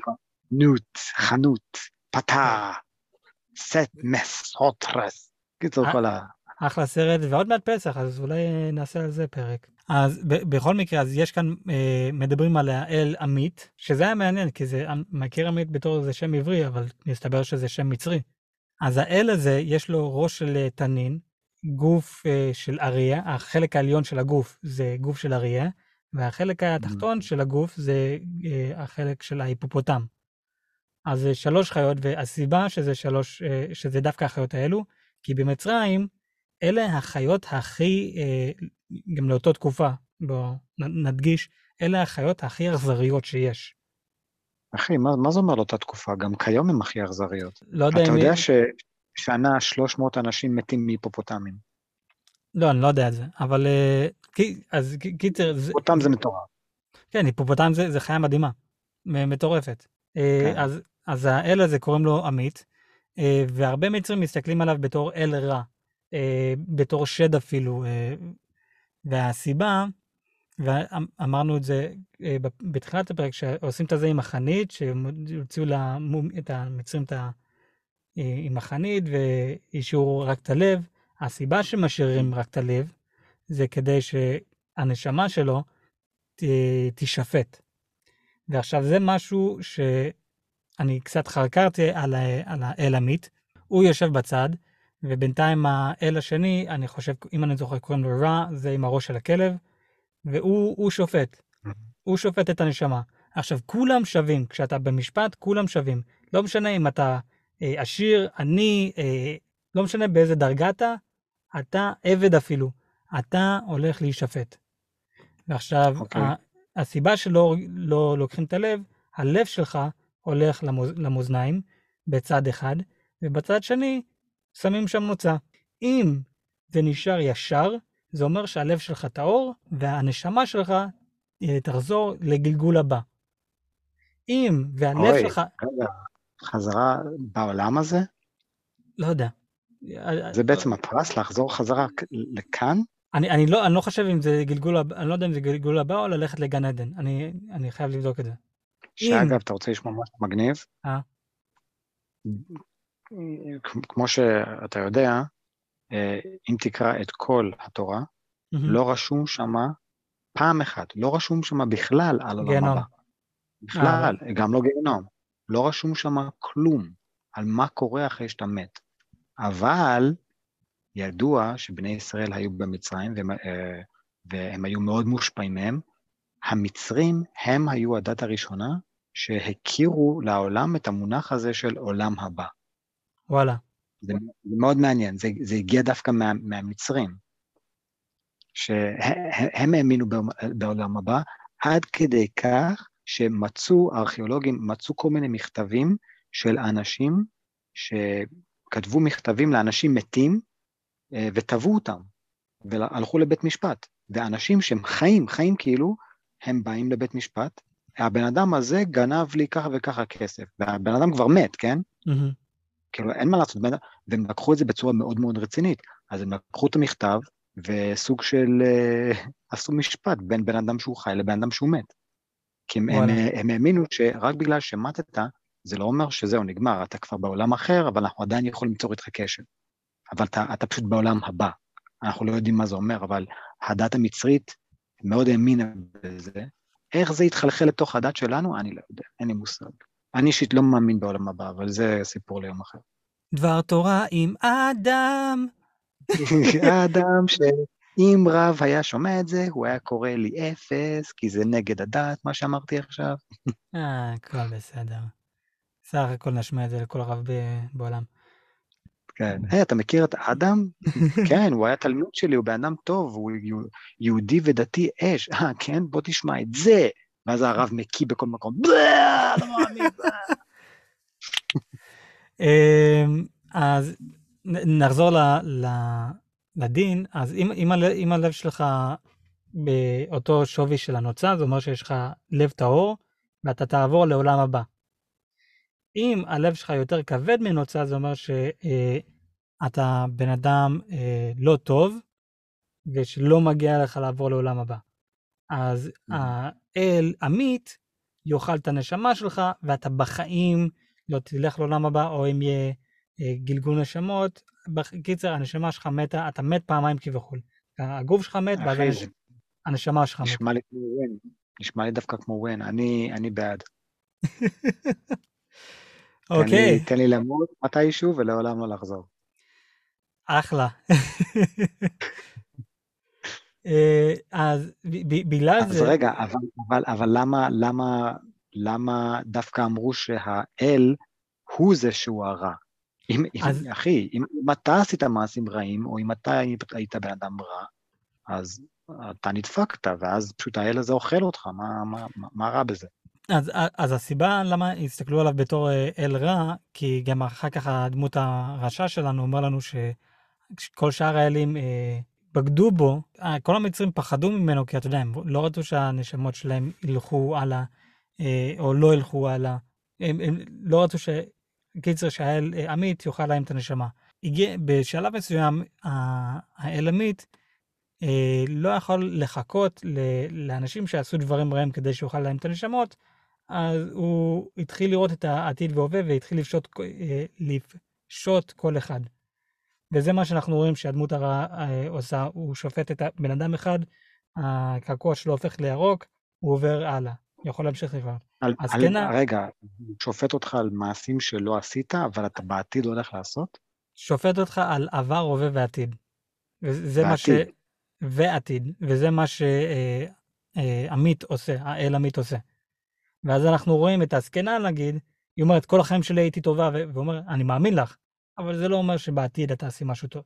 נוט, חנות, פתה, סט מסוטרס. קיצור, כל ה... אחלה סרט, ועוד מעט פסח, אז אולי נעשה על זה פרק. אז ב- בכל מקרה, אז יש כאן, אה, מדברים על האל עמית, שזה היה מעניין, כי זה, מכיר עמית בתור איזה שם עברי, אבל מסתבר שזה שם מצרי. אז האל הזה, יש לו ראש של אה, תנין, גוף אה, של אריה, החלק העליון של הגוף זה גוף של אריה, והחלק התחתון של הגוף זה אה, החלק של ההיפופוטם. אז זה שלוש חיות, והסיבה שזה שלוש, אה, שזה דווקא החיות האלו, כי במצרים, אלה החיות הכי, אה, גם לאותה תקופה, בואו נדגיש, אלה החיות הכי אכזריות שיש. אחי, מה, מה זה אומר לאותה תקופה? גם כיום הן הכי אכזריות. לא יודע אם... אתה יודע מי... ששנה 300 אנשים מתים מהיפופוטמים. לא, אני לא יודע את זה, אבל... אה, אז קיצר... היפופוטם זה מטורף. כן, היפופוטם זה, זה חיה מדהימה, מטורפת. כן. אז, אז האל הזה קוראים לו עמית, והרבה מצרים מסתכלים עליו בתור אל רע. אה, בתור שד אפילו. אה, והסיבה, ואמרנו את זה אה, בתחילת הפרק, שעושים את זה עם החנית, שהוציאו את המצרים את ה... עם החנית והשאירו רק את הלב. הסיבה שמשאירים רק את הלב, זה כדי שהנשמה שלו ת, תישפט. ועכשיו זה משהו שאני קצת חקרתי על, על האל עמית. הוא יושב בצד, ובינתיים האל השני, אני חושב, אם אני זוכר, קוראים לו רע, זה עם הראש של הכלב, והוא שופט. הוא שופט את הנשמה. עכשיו, כולם שווים, כשאתה במשפט, כולם שווים. לא משנה אם אתה אה, עשיר, עני, אה, לא משנה באיזה דרגה אתה, אתה עבד אפילו. אתה הולך להישפט. ועכשיו, okay. אוקיי. הסיבה שלא לא לוקחים את הלב, הלב שלך הולך למוז, למאזניים בצד אחד, ובצד שני שמים שם נוצה. אם זה נשאר ישר, זה אומר שהלב שלך טהור, והנשמה שלך אה, תחזור לגלגול הבא. אם והלב אוי, שלך... רגע, חזרה בעולם הזה? לא יודע. זה בעצם הפרס לחזור חזרה לכאן? אני, אני, לא, אני לא חושב אם זה גלגול אני לא יודע אם זה גלגול הבא או ללכת לגן עדן. אני, אני חייב לבדוק את זה. שאגב, אם... אתה רוצה לשמוע משהו מגניב? אה? כמו שאתה יודע, אה, אם תקרא את כל התורה, מהמם. לא רשום שמה פעם אחת, לא רשום שמה בכלל על עולם. הבא. בכלל, גם לא גיהנום. לא רשום שמה כלום על מה קורה אחרי שאתה מת. אבל ידוע שבני ישראל היו במצרים והם, אה, והם היו מאוד מושפעים מהם. המצרים הם היו הדת הראשונה שהכירו לעולם את המונח הזה של עולם הבא. וואלה. זה, זה מאוד מעניין, זה, זה הגיע דווקא מה, מהמצרים, שהם האמינו בעולם- הבא, עד כדי כך שמצאו, הארכיאולוגים מצאו כל מיני מכתבים של אנשים שכתבו מכתבים לאנשים מתים אה, וטבעו אותם, והלכו לבית משפט. ואנשים שהם חיים, חיים כאילו, הם באים לבית משפט, הבן אדם הזה גנב לי ככה וככה כסף, והבן אדם כבר מת, כן? מהמם. כאילו, אין מה לעשות, והם לקחו את זה בצורה מאוד מאוד רצינית. אז הם לקחו את המכתב, וסוג של, אה, עשו משפט בין בן אדם שהוא חי לבן אדם שהוא מת. כי הם, הם. הם האמינו שרק בגלל שמטת, זה לא אומר שזהו, נגמר, אתה כבר בעולם אחר, אבל אנחנו עדיין יכולים ליצור איתך קשר. אבל אתה, אתה פשוט בעולם הבא. אנחנו לא יודעים מה זה אומר, אבל הדת המצרית מאוד האמינה בזה. איך זה התחלחל לתוך הדת שלנו? אני לא יודע, אין לי מושג. אני אישית לא מאמין בעולם הבא, אבל זה סיפור ליום אחר. דבר תורה עם אדם. (laughs) האדם שאם רב היה שומע את זה, הוא היה קורא לי אפס, כי זה נגד הדת, מה שאמרתי עכשיו. אה, הכל בסדר. סך הכל נשמע את זה לכל רב בעולם. כן. היי, אתה מכיר את אדם? (laughs) כן, הוא היה תלמיד שלי, הוא בן אדם טוב, הוא יהו- יהודי ודתי אש. אה, כן? בוא תשמע את זה. ואז הרב מקיא בכל מקום, "בלה, לא מאמין. בלה." (laughs) אמ, אז נחזור לדין, אז אם, אם, הלב, שלך באותו שווי של הנוצה, זה אומר שיש לך לב טהור, ואתה תעבור לעולם הבא. אם הלב שלך יותר כבד מנוצה, זה אומר שאתה בן אדם אה, לא טוב, ושלא מגיע לך לעבור לעולם הבא. אז האל עמית יאכל את הנשמה שלך, ואתה בחיים לא תלך לעולם הבא, או אם יהיה אה, גלגול נשמות. בקיצר, הנשמה שלך מתה, אתה מת פעמיים כביכול. הגוף שלך מת, ואז זה הנשמה שלך. נשמע לי כמו ון. נשמע לי דווקא כמו ון. אני אני בעד. (laughs) אוקיי, תן לי למות מתישהו ולעולם לא לחזור. אחלה. (laughs) אה, אז בגלל אז זה, רגע, אבל, אבל, אבל למה, למה, למה דווקא אמרו שהאל הוא זה שהוא הרע? אם, אז- אם, אחי, אם, אם אתה עשית מעשים רעים, או אם אתה היית בן אדם רע, אז אתה נדפקת, ואז פשוט האל הזה אוכל אותך, מה, מה, מה, מה רע בזה? אז, אז הסיבה למה הסתכלו עליו בתור אה, אל רע, כי גם אחר כך הדמות הרשע שלנו אומר לנו שכל שאר האלים אה, בגדו בו, אה, כל המצרים פחדו ממנו, כי אתה יודע, הם לא רצו שהנשמות שלהם ילכו הלאה, אה, או לא ילכו הלאה. הם, הם לא רצו ש... קיצר, שהאל אה, עמית יאכל להם את הנשמה. הגיע, בשלב מסוים, האל עמית אה, לא יכול לחכות ל- לאנשים שעשו דברים רעים כדי שיאכל להם את הנשמות, אז הוא התחיל לראות את העתיד והווה והתחיל לפשוט, אה, לפשוט כל אחד. וזה מה שאנחנו רואים שהדמות הרע אה, עושה, הוא שופט את הבן אדם אחד, הקעקוע שלו הופך לירוק, הוא עובר הלאה, יכול להמשיך לבד. אז על, כן רגע, הוא שופט אותך על מעשים שלא עשית, אבל אתה בעתיד הולך לעשות? שופט אותך על עבר, הווה ועתיד. וזה מה ש... ועתיד. וזה מה שעמית עושה, האל עמית עושה. ואז אנחנו רואים את הזקנה, נגיד, היא אומרת, כל החיים שלי הייתי טובה, ו- והוא אומר, אני מאמין לך, אבל זה לא אומר שבעתיד את תעשי משהו טוב.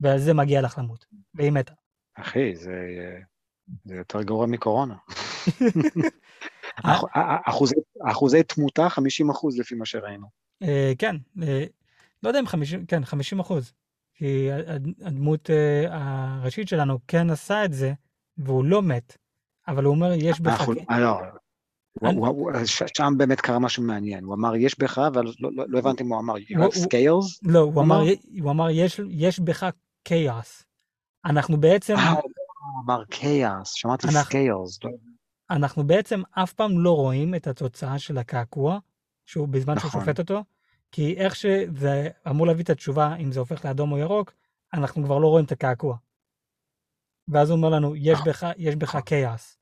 ועל זה מגיע לך למות, והיא מתה. אחי, זה, זה יותר גרוע מקורונה. (laughs) אה, אח- אחוזי, אחוזי תמותה 50 אחוז לפי מה שראינו. אה, כן, אה, לא יודע אם 50, כן, 50 אחוז. כי הד- הדמות אה, הראשית שלנו כן עשה את זה, והוא לא מת, אבל הוא אומר, יש בך... אה, לא, שם באמת קרה משהו מעניין. הוא אמר, יש בך, אבל לא, לא, לא הבנתי מה הוא אמר. You have scales? לא, הוא אמר, יש, יש בך כאוס. אנחנו בעצם, אה, הוא אמר chaos, שמעתי scales. אנחנו בעצם אף פעם לא רואים את התוצאה של הקעקוע, שהוא בזמן שהוא נכון. שופט אותו, כי איך שזה אמור להביא את התשובה, אם זה הופך לאדום או ירוק, אנחנו כבר לא רואים את הקעקוע. ואז הוא אומר לנו, יש נכון. בך, יש בך כאוס.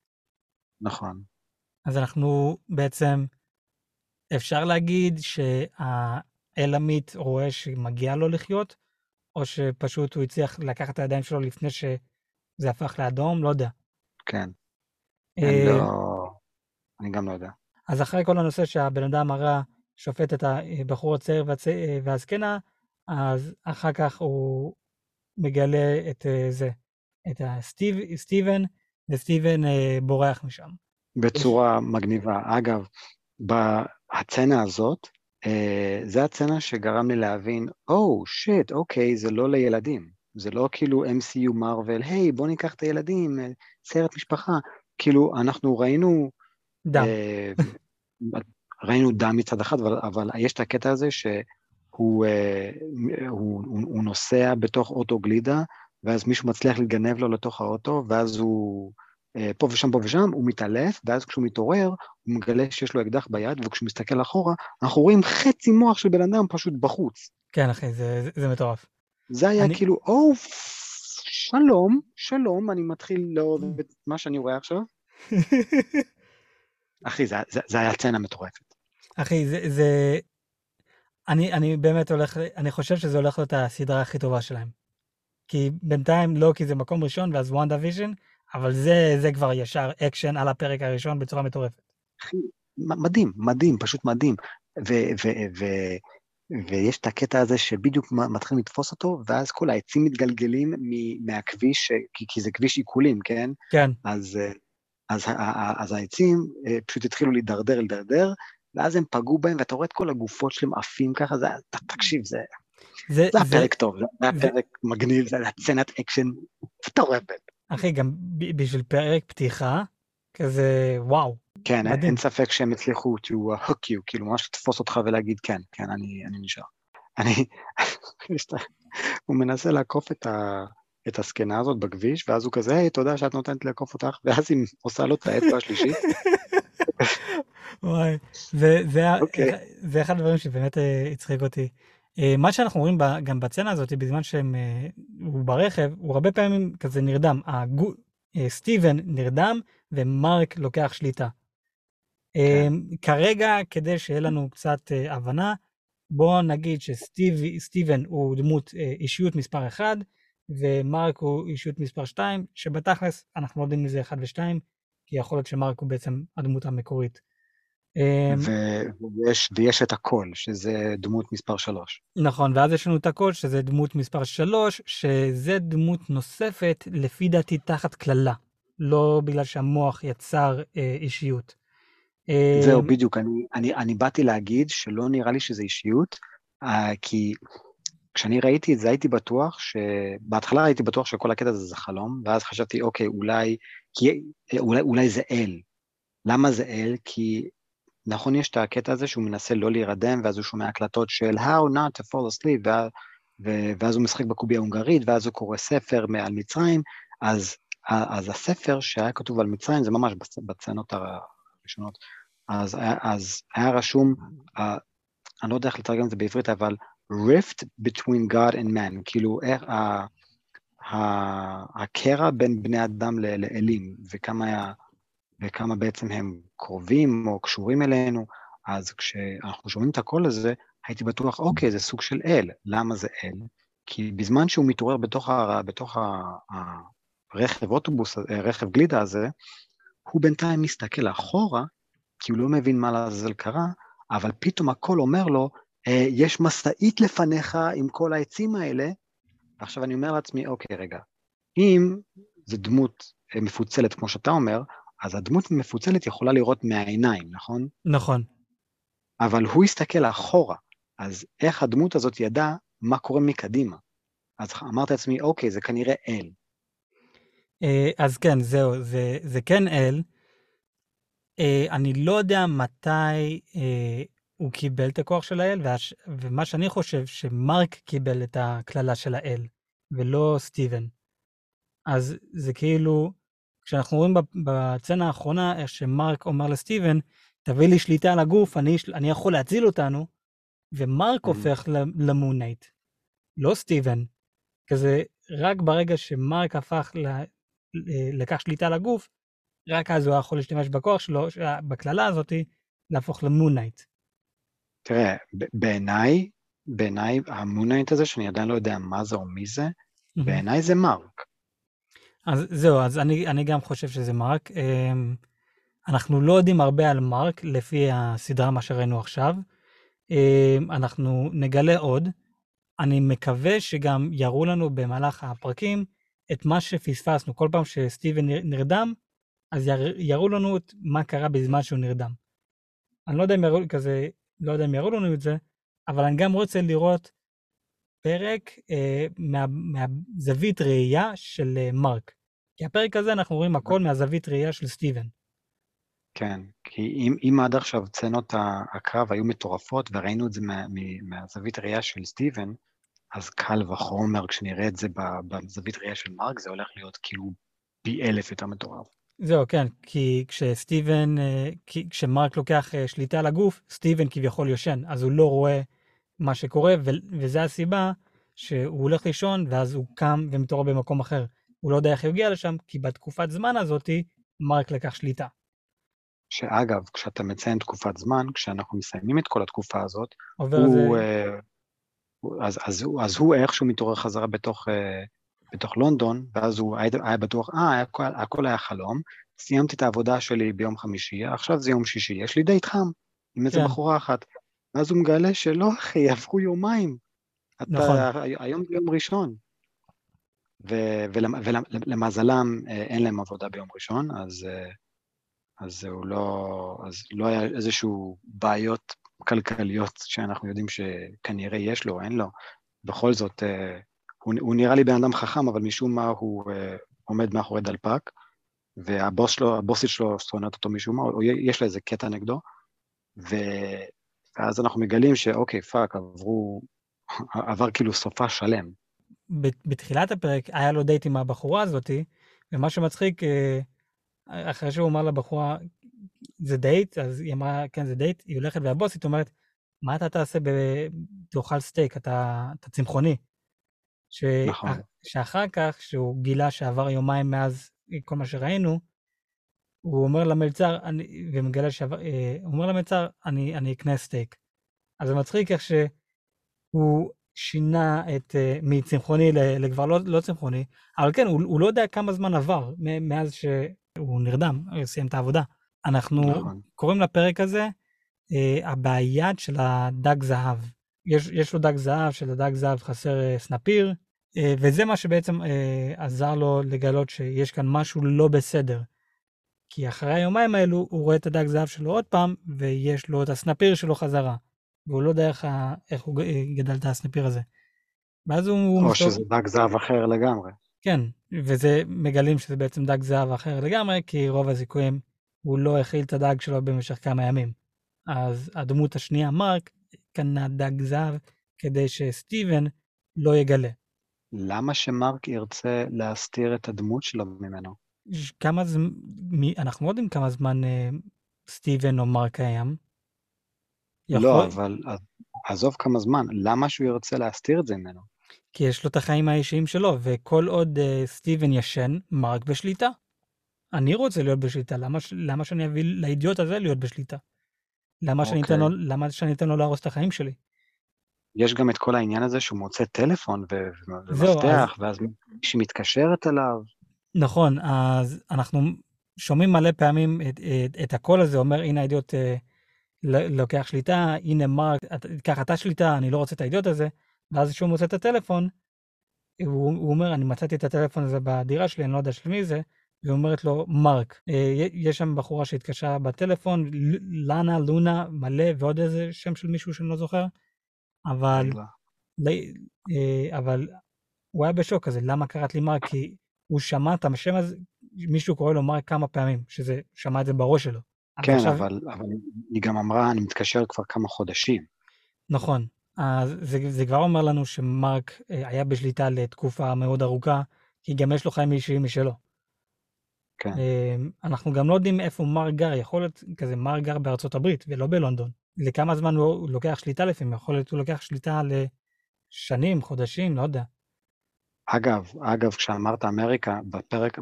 נכון. אז אנחנו בעצם, אפשר להגיד שהאל עמית רואה שמגיע לו לחיות, או שפשוט הוא הצליח לקחת את הידיים שלו לפני שזה הפך לאדום, לא יודע. כן. אה, אני לא... אני גם לא יודע. אז אחרי כל הנושא שהבן אדם הרע שופט את הבחור הצעיר והצ... והזקנה, אז אחר כך הוא מגלה את אה, זה, את הסטיב, סטיבן, וסטיבן אה, בורח משם. בצורה מגניבה. אגב, בהצצנה הזאת, אה, זה הצצנה שגרם לי להבין, או, oh, שיט, אוקיי, זה לא לילדים. זה לא כאילו MCU מרוויל, היי, בוא ניקח את הילדים, אה, סרט משפחה. כאילו, אנחנו ראינו... דם. אה, ראינו דם מצד אחד, אבל, אבל יש את הקטע הזה שהוא אה, הוא, הוא, הוא נוסע בתוך אוטו גלידה, ואז מישהו מצליח להתגנב לו לתוך האוטו, ואז הוא פה ושם, פה ושם, הוא מתעלף, ואז כשהוא מתעורר, הוא מגלה שיש לו אקדח ביד, וכשהוא מסתכל אחורה, אנחנו רואים חצי מוח של בן אדם פשוט בחוץ. כן, אחי, זה, זה, זה מטורף. זה היה אני- כאילו, או, שלום, שלום, אני מתחיל לאהוב את מה שאני רואה עכשיו. (laughs) אחי, זה, זה, זה היה סצנה מטורפת. אחי, זה, זה... אני, אני באמת הולך, אני חושב שזה הולך להיות הסדרה הכי טובה שלהם. כי בינתיים לא, כי זה מקום ראשון, ואז WandaVision, אבל זה, זה כבר ישר אקשן על הפרק הראשון בצורה מטורפת. אחי, מדהים, מדהים, פשוט מדהים. ו- ו- ו- ויש את הקטע הזה שבדיוק מתחילים לתפוס אותו, ואז כל העצים מתגלגלים מ- מהכביש, כי, כי זה כביש עיקולים, כן? כן, אז, אז, ה- אז העצים אה, פשוט התחילו להידרדר, להידרדר, ואז הם פגעו בהם, ואתה רואה את כל הגופות שלהם עפים ככה, זה, תקשיב, זה, זה, זה זה, פרק טוב, זה זה- פרק מגניב, זה היה סצנת אקשן מטורפת. אחי, גם בשביל פרק פתיחה, כזה, וואו. כן, מדהים. אין ספק שהם הצליחו to hook you, כאילו ממש לתפוס אותך ולהגיד כן, כן, אני, אני נשאר. אני, הוא מנסה לעקוף את, ה, את הזקנה הזאת בכביש, ואז הוא כזה, היי, תודה שאת נותנת לעקוף אותך, ואז היא עושה לו את האצבע השלישית. (laughs) וואי, זה, זה, ה- אוקיי. זה אחד הדברים שבאמת אה, הצחיק אותי. אה, מה שאנחנו רואים גם בצצנה הזאת, בזמן שהוא ברכב, הוא הרבה פעמים כזה נרדם. הגו, אה, סטיבן נרדם ומרק לוקח שליטה. אה, כרגע, כדי שיהיה לנו קצת אה, הבנה, בואו נגיד שסטיבן הוא דמות אה, אישיות מספר 1, ומרק הוא אישיות מספר 2, שבתכלס אנחנו לא יודעים מי זה 1 ו-2, כי יכול להיות שמרק הוא בעצם הדמות המקורית. ו- ויש, ויש את הקול, שזה דמות מספר שלוש. נכון, ואז יש לנו את הקול, שזה דמות מספר 3, שזה דמות נוספת, לפי דעתי, תחת קללה. לא בגלל שהמוח יצר אה, אישיות. אה, זהו, בדיוק, אני, אני, אני באתי להגיד שלא נראה לי שזה אישיות, אה, כי כשאני ראיתי את זה הייתי בטוח ש... בהתחלה הייתי בטוח שכל הקטע הזה זה חלום, ואז חשבתי, אוקיי, אולי, כי, אולי, אולי זה אל. למה זה אל? כי נכון, יש את הקטע הזה שהוא מנסה לא להירדם, ואז הוא שומע הקלטות של How not to fall asleep, וה, ו, ואז הוא משחק בקובייה ההונגרית, ואז הוא קורא ספר על מצרים, אז, אז הספר שהיה כתוב על מצרים, זה ממש בצ- בצנות הראשונות, אז, אז היה רשום, אני לא יודע איך לתרגם את זה בעברית, אבל rift between God and man, כאילו איך ה- הקרע בין בני אדם לאלים, וכמה, היה- וכמה בעצם הם קרובים או קשורים אלינו, אז כשאנחנו שומעים את הקול הזה, הייתי בטוח, אוקיי, זה סוג של אל. למה זה אל? כי בזמן שהוא מתעורר בתוך, ה, בתוך ה, הרכב אוטובוס, אה, רכב גלידה הזה, הוא בינתיים מסתכל אחורה, כי הוא לא מבין מה לעזאזל קרה, אבל פתאום הקול אומר לו, "אה, יש משאית לפניך עם כל העצים האלה. עכשיו אני אומר לעצמי, אוקיי, רגע, אם זו דמות אה, מפוצלת, כמו שאתה אומר, אז הדמות המפוצלת יכולה לראות מהעיניים, נכון? נכון. אבל הוא הסתכל אחורה, אז איך הדמות הזאת ידעה מה קורה מקדימה? אז אמרתי לעצמי, אוקיי, זה כנראה אל. אה, אז כן, זהו, זה, זה כן אל. אה, אני לא יודע מתי אה, הוא קיבל את הכוח של האל, והש, ומה שאני חושב, שמרק קיבל את הקללה של האל, ולא סטיבן. אז זה כאילו, כשאנחנו רואים בצנה האחרונה, איך שמרק אומר לסטיבן, תביא לי שליטה על הגוף, אני, אני יכול להציל אותנו, ומרק הופך למונייט, לא סטיבן. כזה, רק ברגע שמרק הפך ל... לקח שליטה על הגוף, רק אז הוא יכול להשתמש בכוח שלו, בקללה הזאת, להפוך למונייט. תראה, בעיניי, בעיניי המונייט הזה, שאני עדיין לא יודע מה זה או מי זה, בעיניי זה מרק. אז זהו, אז אני, אני גם חושב שזה מרק. אמ, אנחנו לא יודעים הרבה על מרק לפי הסדרה, מה שראינו עכשיו. אמ, אנחנו נגלה עוד. אני מקווה שגם יראו לנו במהלך הפרקים את מה שפספסנו. כל פעם שסטיבן נרדם, אז יראו לנו את מה קרה בזמן שהוא נרדם. אני לא יודע אם יראו, כזה, לא יודע אם יראו לנו את זה, אבל אני גם רוצה לראות פרק אה, מה, מהזווית ראייה של אה, מרק. כי הפרק הזה אנחנו רואים הכל מהזווית ראייה של סטיבן. כן, כי אם, אם עד עכשיו צנות הקרב היו מטורפות וראינו את זה מה, מהזווית ראייה של סטיבן, אז קל וחומר, כשנראה את זה בזווית ראייה של מרק, זה הולך להיות כאילו פי אלף יותר מטורף. זהו, כן, כי כשסטיבן, אה, כשמרק לוקח אה, שליטה על הגוף, סטיבן כביכול יושן, אז הוא לא רואה מה שקורה, וזו הסיבה שהוא הולך לישון, ואז הוא קם ומתעורר במקום אחר. הוא לא יודע איך הוא הגיע לשם, כי בתקופת זמן הזאתי, מרק לקח שליטה. שאגב, כשאתה מציין תקופת זמן, כשאנחנו מסיימים את כל התקופה הזאת, הוא, זה... uh, אז, אז, אז הוא איכשהו מתעורר חזרה בתוך, uh, בתוך לונדון, ואז הוא היה, היה בטוח, אה, הכל, הכל היה חלום, סיימתי את העבודה שלי ביום חמישי, עכשיו זה יום שישי, יש לי דייט חם עם איזה כן. בחורה אחת. ואז הוא מגלה שלא, (laughs) אחי, עברו יומיים. נכון. אתה, היום זה יום ראשון. ולמזלם אה, אין להם עבודה ביום ראשון, אז, אה, אז הוא לא, אז לא היה איזשהו בעיות כלכליות שאנחנו יודעים שכנראה יש לו או אין לו. בכל זאת, אה, הוא, הוא נראה לי בן אדם חכם, אבל משום מה הוא עומד מאחורי דלפק, והבוס שלו, הבוסית שלו שונאת אותו משום מה, או יש לה איזה קטע נגדו, ו, ואז אנחנו מגלים שאוקיי, פאק, עברו, עבר כאילו סופ"ש שלם. בתחילת הפרק היה לו דייט עם הבחורה הזאתי, ומה שמצחיק, אה, אחרי שהוא אמר לבחורה, זה דייט, אז היא אמרה, כן, זה דייט, היא הולכת והבוסית אומרת, מה אתה תעשה ב... תאכל סטייק, אתה, אתה צמחוני. ש... נכון. שאחר כך, שהוא גילה שעבר יומיים מאז כל מה שראינו, הוא אומר למלצר, אני, ומגלה שעבר, אה, הוא אומר למלצר, אני, אני אקנה סטייק. אז זה מצחיק איך שהוא שינה את, uh, מצמחוני לכבר לא, לא צמחוני, אבל כן, הוא, הוא לא יודע כמה זמן עבר מאז שהוא נרדם, הוא סיים את העבודה. אנחנו נכון. קוראים לפרק הזה uh, הבעיה של הדג זהב. יש, יש לו דג זהב, שלדג זהב חסר uh, סנפיר, וזה מה שבעצם עזר לו לגלות שיש כאן משהו לא בסדר. כי אחרי היומיים האלו הוא רואה את הדג זהב שלו עוד פעם, ויש לו את הסנפיר שלו חזרה. והוא לא יודע איך, איך הוא גדל את הסנפיר הזה. ואז הוא... או מסתובב... שזה דג זהב אחר לגמרי. כן, וזה מגלים שזה בעצם דג זהב אחר לגמרי, כי רוב הזיכויים הוא לא הכיל את הדג שלו במשך כמה ימים. אז הדמות השנייה, מרק, קנה דג זהב כדי שסטיבן לא יגלה. למה שמרק ירצה להסתיר את הדמות שלו ממנו? כמה זמן, אנחנו לא יודעים כמה זמן אה, סטיבן או מרק קיים. לא, יכול... לא, אבל עזוב כמה זמן, למה שהוא ירצה להסתיר את זה ממנו? כי יש לו את החיים האישיים שלו, וכל עוד uh, סטיבן ישן, מרק בשליטה. אני רוצה להיות בשליטה, למה, למה שאני אביא לאידיוט הזה להיות בשליטה? למה, okay. שאני אתן לו, אוקיי. למה שאני אתן לו להרוס את החיים שלי? יש גם את כל העניין הזה שהוא מוצא טלפון ומפתח, אז... ואז מישהי מתקשרת אליו. נכון, אז אנחנו שומעים מלא פעמים את, את, את הקול הזה, אומר, הנה האידיוט... Uh, לוקח שליטה, הנה מרק, קח אתה שליטה, אני לא רוצה את האידיוט הזה, ואז כשהוא מוצא את הטלפון, הוא, הוא אומר, אני מצאתי את הטלפון הזה בדירה שלי, אני לא יודע של מי זה, והיא אומרת לו, מרק. אה, יש שם בחורה שהתקשרה בטלפון, לאנה, לונה, מלא, ועוד איזה שם של מישהו שאני לא זוכר, אבל, לא, אה, אבל הוא היה בשוק כזה, למה קראת לי מרק? כי הוא שמע את השם הזה, מישהו קורא לו מרק כמה פעמים, שזה, שמע את זה בראש שלו. כן, עכשיו... אבל, אבל היא גם אמרה, אני מתקשר כבר כמה חודשים. נכון. אז זה, זה כבר אומר לנו שמרק אה, היה בשליטה לתקופה מאוד ארוכה, כי גם יש לו חיים אישיים משלו. כן. אה, אנחנו גם לא יודעים איפה מרק גר, יכול להיות כזה מרק גר בארצות הברית ולא בלונדון. לכמה זמן הוא לוקח שליטה לפעמים, יכול להיות הוא לוקח שליטה לשנים, חודשים, לא יודע. אגב, אגב, כשאמרת אמריקה, בפרק,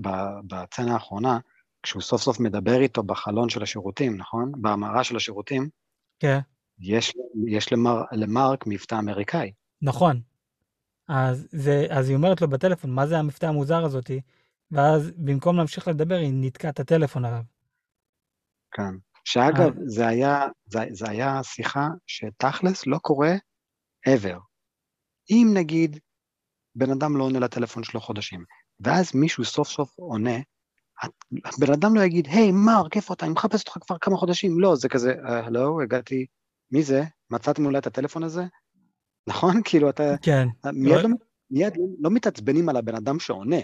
בצנה האחרונה, כשהוא סוף סוף מדבר איתו בחלון של השירותים, נכון? בהמרה של השירותים, כן. יש, יש למר, למרק מבטא אמריקאי. נכון. אז, זה, אז היא אומרת לו בטלפון, מה זה המבטא המוזר הזאתי? ואז במקום להמשיך לדבר, היא ניתקה את הטלפון עליו. כן. שאגב, אה. זה היה, זה, זה היה שיחה שתכלס לא קורה ever. אם נגיד בן אדם לא עונה לטלפון שלו חודשים, ואז מישהו סוף סוף עונה, הבן אדם לא יגיד, היי, hey, מרק, איפה אתה? אני מחפש אותך כבר כמה חודשים. לא, זה כזה, הלו, uh, הגעתי, מי זה? מצאתם אולי את הטלפון הזה? נכון? (laughs) כאילו, אתה... כן. מיד, לא, מיד לא, לא מתעצבנים על הבן אדם שעונה.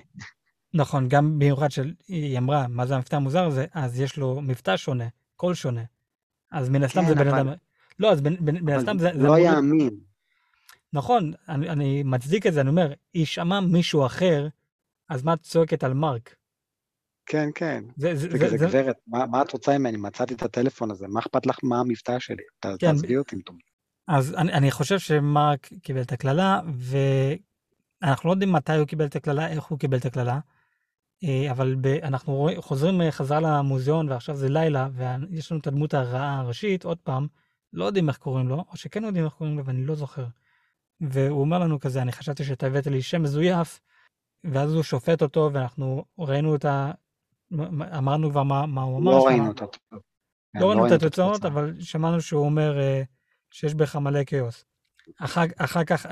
נכון, גם במיוחד שהיא אמרה, מה זה המבטא המוזר הזה, אז יש לו מבטא שונה, קול שונה. אז מן הסתם כן, זה בן אבל... אדם... לא, אז מן הסתם זה... לא היה אמין. נכון, אני, אני מצדיק את זה, אני אומר, היא שמעה מישהו אחר, אז מה את צועקת על מרק? כן, כן. זה, זה, זה, זה, זה... גברת, מה, מה את רוצה ממני? מצאתי את הטלפון הזה, מה אכפת לך מה המבטא שלי? כן, תעזבי אותי אם טוב. אז אני, אני חושב שמרק קיבל את הקללה, ואנחנו לא יודעים מתי הוא קיבל את הקללה, איך הוא קיבל את הקללה, אה, אבל ב, אנחנו חוזרים אה, חזרה למוזיאון, ועכשיו זה לילה, ויש לנו את הדמות הרעה הראשית, עוד פעם, לא יודעים איך קוראים לו, או שכן יודעים איך קוראים לו, ואני לא זוכר. והוא אומר לנו כזה, אני חשבתי שאתה הבאת לי שם מזויף, ואז הוא שופט אותו, ואנחנו ראינו את ה... אמרנו כבר מה, מה הוא אמר. לא ראינו את התוצאות. לא, לא ראינו את התוצאות, אבל שמענו שהוא אומר uh, שיש בך מלא כאוס. אחר, אחר כך uh,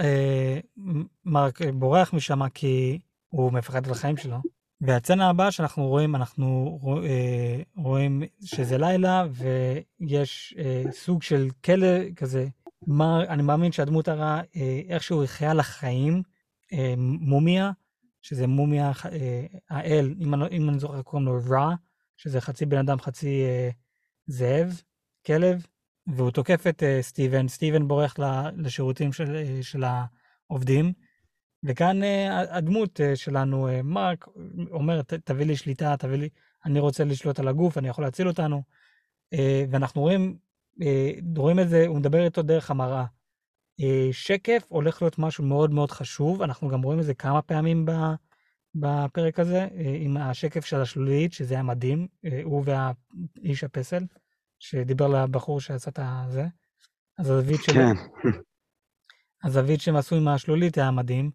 מרק בורח משם כי הוא מפחד על החיים שלו. והצצנה הבאה שאנחנו רואים, אנחנו רוא, uh, רואים שזה לילה, ויש uh, סוג של כלא כזה מה, אני מאמין שהדמות הרעה אה, איכשהו החיה לחיים, אה, מומיה, שזה מומיה, אה, האל, אם אני, אם אני זוכר, קוראים לו רע, שזה חצי בן אדם, חצי זאב, כלב, והוא תוקף את סטיבן, סטיבן בורח לשירותים של, של העובדים, וכאן הדמות שלנו, מרק, אומר, תביא לי שליטה, תביא לי, אני רוצה לשלוט על הגוף, אני יכול להציל אותנו. ואנחנו רואים רואים את זה, הוא מדבר איתו דרך המראה. אה, שקף הולך להיות משהו מאוד מאוד חשוב, אנחנו גם רואים את זה כמה פעמים בפרק הזה, אה, עם השקף של השלולית, שזה היה מדהים, הוא והאיש הפסל, שדיבר לבחור שעשה את זה. אז הזווית שלו... כן. הזווית שהם עשו עם השלולית היה מדהים.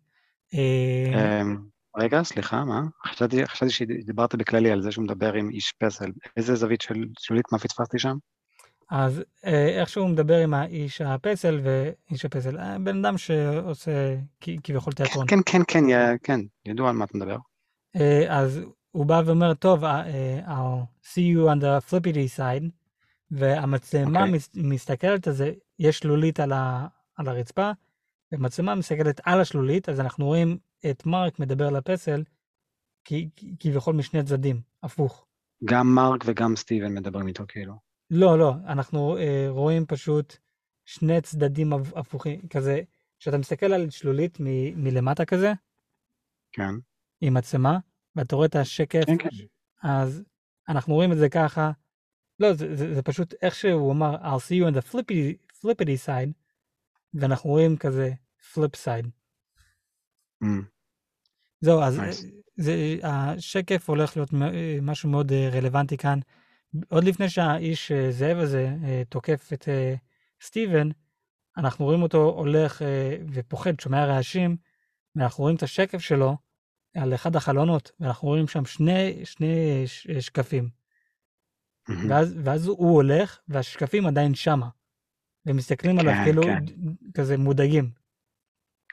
אמ, רגע, סליחה, מה? חשבתי, חשבתי שדיברת בכללי על זה שהוא מדבר עם איש פסל. איזה זווית של שלולית, מה פספסתי שם? אז אה, איכשהו מדבר עם האיש הפסל, ואיש הפסל, אה, בן אדם שעושה כביכול תיאטרון. כן, כן, כן, כן, ידוע על מה אתה מדבר. אה, אז הוא בא ואומר, טוב, I'll see you on the flippity side, והמצלמה okay. אוקיי. מסתכלת על זה, יש שלולית על, ה, על הרצפה, ומצלמה מסתכלת על השלולית, אז אנחנו רואים את מרק מדבר לפסל, כביכול משני צדדים, הפוך. גם מרק וגם סטיבן מדברים איתו כאילו. לא, לא, אנחנו אה, רואים פשוט שני צדדים הפוכים, כזה, כשאתה מסתכל על שלולית מ- מלמטה כזה, כן. עם מצלמה, ואתה רואה את השקף, כן, כן. אז אנחנו רואים את זה ככה, לא, זה, זה, זה פשוט איך שהוא אמר, I'll see you on the flippity, flippity side, ואנחנו רואים כזה flip side. Mm. זהו, אז nice. זה, השקף הולך להיות משהו מאוד אה, רלוונטי כאן. עוד לפני שהאיש אה, זאב הזה אה, תוקף את אה, סטיבן, אנחנו רואים אותו הולך ופוחד, שומע רעשים, ואנחנו רואים את השקף שלו על אחד החלונות, ואנחנו רואים שם שני, שני שקפים. ואז, ואז הוא הולך, והשקפים עדיין שמה. ומסתכלים כן, עליו כאילו כן. כזה מודאגים.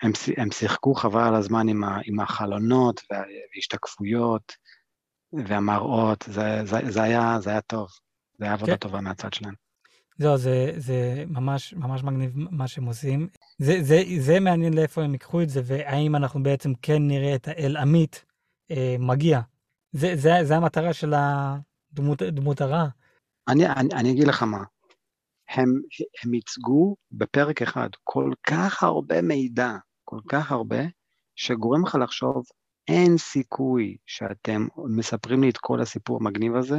הם, הם שיחקו חבל על הזמן עם, ה, עם החלונות וההשתקפויות. והמראות, זה, זה, זה, היה, זה היה טוב. זה היה עבודה כן. טובה מהצד שלהם. זהו, זה, זה ממש ממש מגניב מה שהם עושים. זה, זה, זה מעניין לאיפה הם ייקחו את זה, והאם אנחנו בעצם כן נראה את האל עמית אה, מגיע. זה, זה, זה המטרה של הדמות, דמות הרע. אני, אני, אני אגיד לך מה, הם, הם ייצגו בפרק אחד כל כך הרבה מידע, כל כך הרבה, שגורם לך לחשוב אין סיכוי שאתם מספרים לי את כל הסיפור המגניב הזה,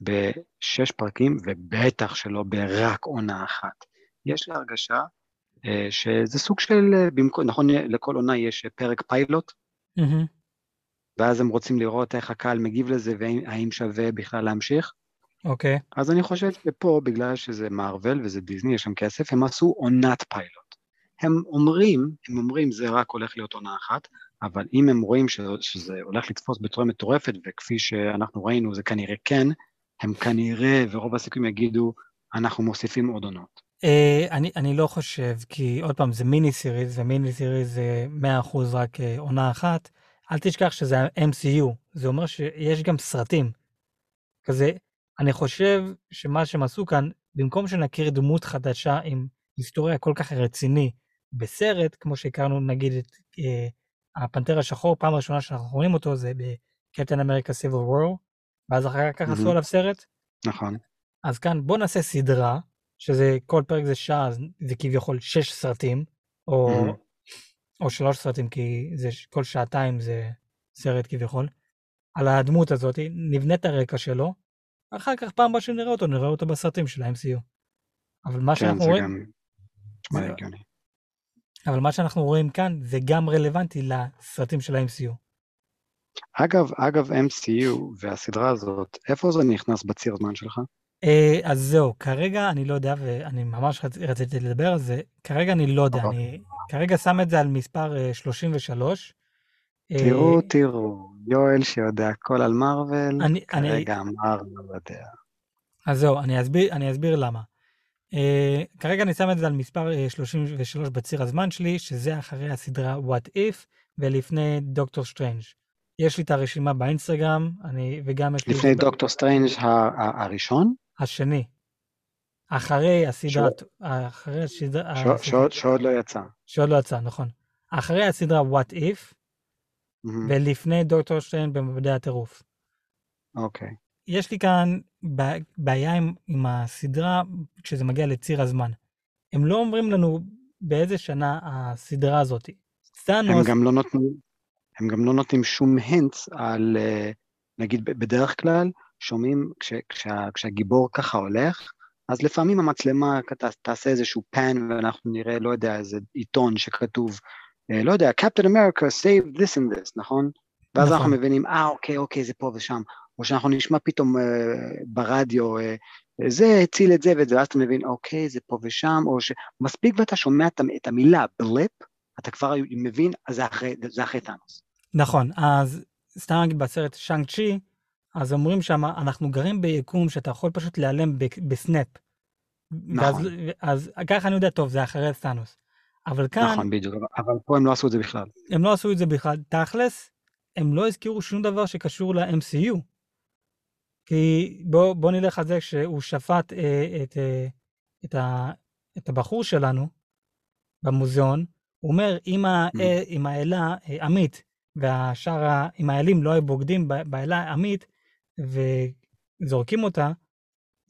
בשש פרקים, ובטח שלא ברק עונה אחת. יש לי הרגשה אה, שזה סוג של, אה, במקום, נכון, לכל עונה יש פרק פיילוט, מהמם. ואז הם רוצים לראות איך הקהל מגיב לזה, והאם שווה בכלל להמשיך. אוקיי. אז אני חושב שפה, בגלל שזה מארוול וזה דיסני, יש שם כסף, הם עשו עונת פיילוט. הם אומרים, הם אומרים זה רק הולך להיות עונה אחת, אבל אם הם רואים שזה הולך לתפוס בצורה מטורפת, וכפי שאנחנו ראינו זה כנראה כן, הם כנראה, ורוב הסיכויים יגידו, אנחנו מוסיפים עוד עונות. אה, אני, אני לא חושב, כי עוד פעם, זה מיני סיריז, ומיני סיריז זה 100% רק אה, עונה אחת. אל תשכח שזה ה-MCU, זה אומר שיש גם סרטים. כזה, אני חושב שמה שהם עשו כאן, במקום שנכיר דמות חדשה עם היסטוריה כל כך רציני בסרט, כמו שהכרנו נגיד את אה, הפנתר השחור, פעם ראשונה שאנחנו רואים אותו זה בקפטן אמריקה סיבל וור, ואז אחר כך עשו מהמם. עליו סרט. נכון. אז כאן בוא נעשה סדרה, שזה כל פרק זה שעה, זה כביכול שש סרטים, או, מהמם. או שלוש סרטים, כי זה כל שעתיים זה סרט כביכול, על הדמות הזאת, נבנה את הרקע שלו, אחר כך פעם הבאה שנראה אותו, נראה אותו בסרטים של ה-MCU. אבל מה כן, שאנחנו רואים, גם זה-. אבל מה שאנחנו רואים כאן זה גם רלוונטי לסרטים של ה-MCU. אגב, אגב MCU והסדרה הזאת, איפה זה נכנס בציר זמן שלך? אה, אז זהו, כרגע אני לא יודע, ואני ממש רצ, רציתי לדבר על זה, כרגע אני לא יודע, אוקיי. אני כרגע שם את זה על מספר אה, 33. אה, תראו, תראו, יואל שיודע הכל על מארוול, כרגע אמר לא יודע. אז זהו, אני אסביר, אני אסביר למה. Uh, כרגע אני שם את זה על מספר uh, 33 בציר הזמן שלי, שזה אחרי הסדרה What If ולפני דוקטור סטרנג'. יש לי את הרשימה באינסטגרם, אני, וגם יש לי... לפני דוקטור סטרנג' הראשון, השני. אחרי הסדרה, אחרי הסדרה, שעוד- שעוד- לא יצא. שעוד לא יצא, נכון. אחרי הסדרה What If, מהמם, ולפני דוקטור סטרנג' בממדי הטירוף. אוקיי. יש לי כאן בעיה עם, עם הסדרה כשזה מגיע לציר הזמן. הם לא אומרים לנו באיזה שנה הסדרה הזאת. הם, זה טאנוס, גם לא נותנים, הם גם לא נותנים שום הינטס על, אה, נגיד בדרך כלל, שומעים כש, כשה, כשהגיבור ככה הולך, אז לפעמים המצלמה תעשה איזשהו פן ואנחנו נראה, לא יודע, איזה עיתון שכתוב, אה, לא יודע, Captain America save this and this, נכון? ואז נכון. אנחנו מבינים, אה, אוקיי, אוקיי, זה פה ושם. או שאנחנו נשמע פתאום אה, ברדיו, אה, זה הציל את זה ואת זה, ואז אתה מבין, אוקיי, זה פה ושם, או שמספיק ואתה שומע את המ- את המילה בליפ, אתה כבר מבין, אז זה אחרי, זה אחרי טאנוס. נכון, אז סתם נגיד בסרט שאנג צ'י, אז אומרים שם, אנחנו גרים ביקום שאתה יכול פשוט להיעלם בסנאפ. ואז, נכון. אז ככה אני יודע, טוב, זה אחרי טאנוס. אבל כאן, נכון, בדיוק, אבל פה הם לא עשו את זה בכלל. הם לא עשו את זה בכלל. תכלס, הם לא הזכירו שום דבר שקשור ל-MCU. כי בוא, בוא נלך על זה שהוא שפט אה, את, אה, את, ה, את הבחור שלנו במוזיאון, הוא אומר, אם, Mm. אה, אם האלה אה, עמית והשאר, אם האלים לא היו בוגדים באלה עמית וזורקים אותה,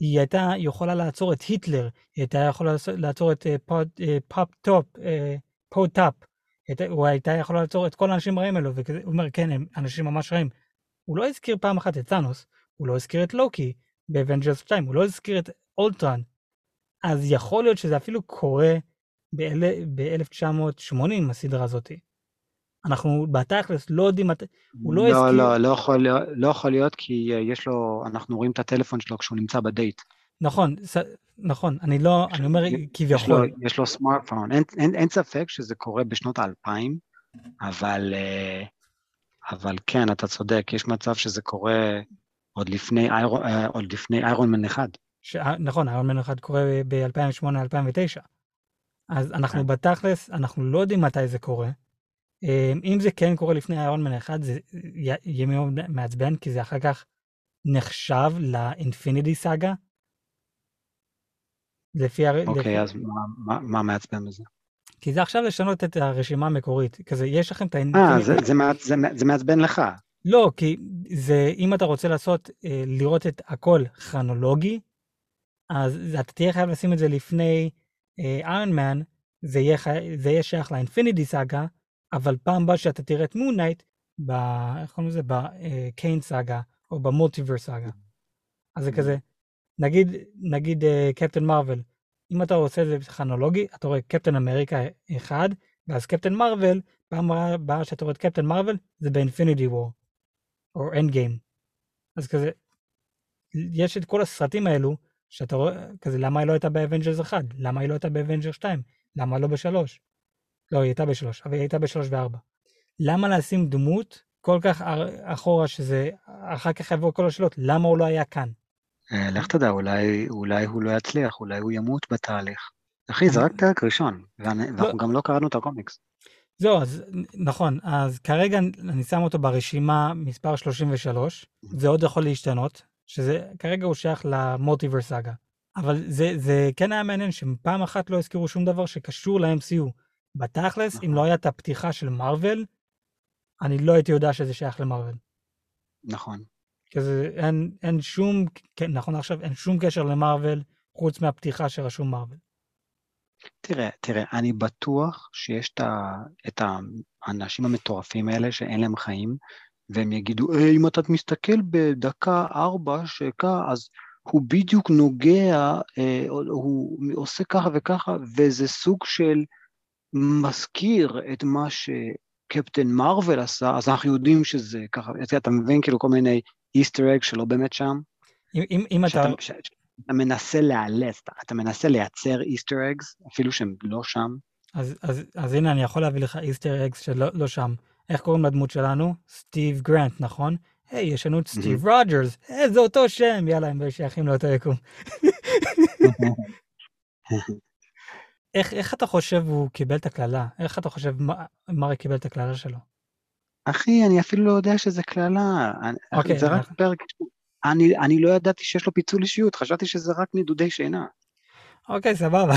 היא הייתה יכולה לעצור את היטלר, היא הייתה יכולה לעצור- את אה, פוד, אה, פול פוט, אה, הוא הייתה יכולה לעצור את כל האנשים הרעים האלו, והוא אומר, כן, הם אנשים ממש רעים. הוא לא הזכיר פעם אחת את טאנוס, הוא לא הזכיר את לוקי באבנג'רס 2, הוא לא הזכיר את אולטרן. אז יכול להיות שזה אפילו קורה ב-1980, הסדרה הזאת. אנחנו בתכלס לא יודעים מתי, הוא לא לא, הזכיר- לא, לא יכול לא יכול להיות, כי אה, יש לו, אנחנו רואים את הטלפון שלו כשהוא נמצא בדייט. נכון, ס... נכון, אני לא, אני אומר יש לו, כביכול, יש לו סמארטפון, אין, אין, אין ספק שזה קורה בשנות האלפיים, אבל, אה, אבל כן, אתה צודק, יש מצב שזה קורה עוד לפני, איירון, אה, עוד לפני איירון מן אחד. ש... נכון, איירון מן אחד קורה ב-2008-2009. אז אנחנו כן. בתכלס, אנחנו לא יודעים מתי זה קורה. אמ, אם זה כן קורה לפני איירון מן אחד, זה י- יהיה מאוד מעצבן, כי זה אחר כך נחשב לאינפיניטי סאגה. לפי. אוקיי, לפי... אז מה, מה, מה מעצבן בזה? כי זה עכשיו לשנות את הרשימה המקורית. כזה, יש לכם את אה, ה Infinity... זה, זה, מעצ- זה, זה מעצבן לך. לא, כי זה, אם אתה רוצה לעשות, אה, לראות את הכל כרונולוגי, אז אתה תהיה חייב לשים את זה לפני Iron Man, זה יהיה, זה יהיה שייך ל Infinity Saga, אבל פעם הבאה שאתה תראה את Moon Knight, ב... איך קוראים לזה? ב Kang Saga, או ב Multiverse Saga. אז זה כזה, נגיד, נגיד Captain Marvel, אם אתה עושה את זה כרונולוגי, אתה רואה קפטן אמריקה אחד, ואז Captain Marvel, פעם הבאה שאתה רואה את Captain Marvel, זה ב Infinity War, או Endgame. אז כזה, יש את כל הסרטים האלו, שאתה רואה, כזה, למה היא לא הייתה ב Avengers 1? למה היא לא הייתה ב Avengers 2? למה לא בשלוש? לא, היא הייתה בשלוש, אבל היא הייתה בשלוש וארבע. למה לשים דמות כל כך אחורה שזה, אחר כך יבואו כל השאלות, למה הוא לא היה כאן? אה, לך תדע, אולי, אולי הוא לא יצליח, אולי הוא ימות בתהליך. אחי, זה רק פרק ראשון, ואנחנו לא. גם לא קראנו את הקומיקס. זהו, אז נכון, אז כרגע אני שם אותו ברשימה מספר 33, זה עוד יכול להשתנות, שזה כרגע הוא שייך למולטיברס סאגה. אבל זה, זה כן היה מעניין שפעם אחת לא הזכירו שום דבר שקשור ל-MCU. בתכלס, נכון. אם לא הייתה הפתיחה של מארוול, אני לא הייתי יודע שזה שייך למארוול. נכון. כזה, אין, אין שום, כן, נכון עכשיו, אין שום קשר למארוול, חוץ מהפתיחה שרשום מארוול. תראה, תראה, אני בטוח שיש את האנשים המטורפים האלה שאין להם חיים, והם יגידו, אה, אם אתה מסתכל בדקה ארבע שקע, אז הוא בדיוק נוגע, אה, הוא עושה ככה וככה, וזה סוג של מזכיר את מה שקפטן מרוויל עשה, אז אנחנו יודעים שזה ככה, אתה מבין כאילו כל מיני Easter egg שלא באמת שם? אם, אם, אם אתה... אתה מנסה לאלץ, אתה, מנסה לייצר Easter eggs, אפילו שהם לא שם. אז, אז, אז הנה, אני יכול להביא לך Easter eggs שלא לא שם. איך קוראים לדמות שלנו? סטיב גרנט, נכון? היי, יש לנו את סטיב רוג'רס, זה אותו שם, יאללה, הם שייכים לאותו יקום. (laughs) איך, איך אתה חושב הוא קיבל את הקללה? איך אתה חושב מרי קיבל את הקללה שלו? אחי, אני אפילו לא יודע שזה קללה. אוקיי, זה רק פרק... אני, אני לא ידעתי שיש לו פיצול אישיות, חשבתי שזה רק נדודי שינה. אוקיי, סבבה.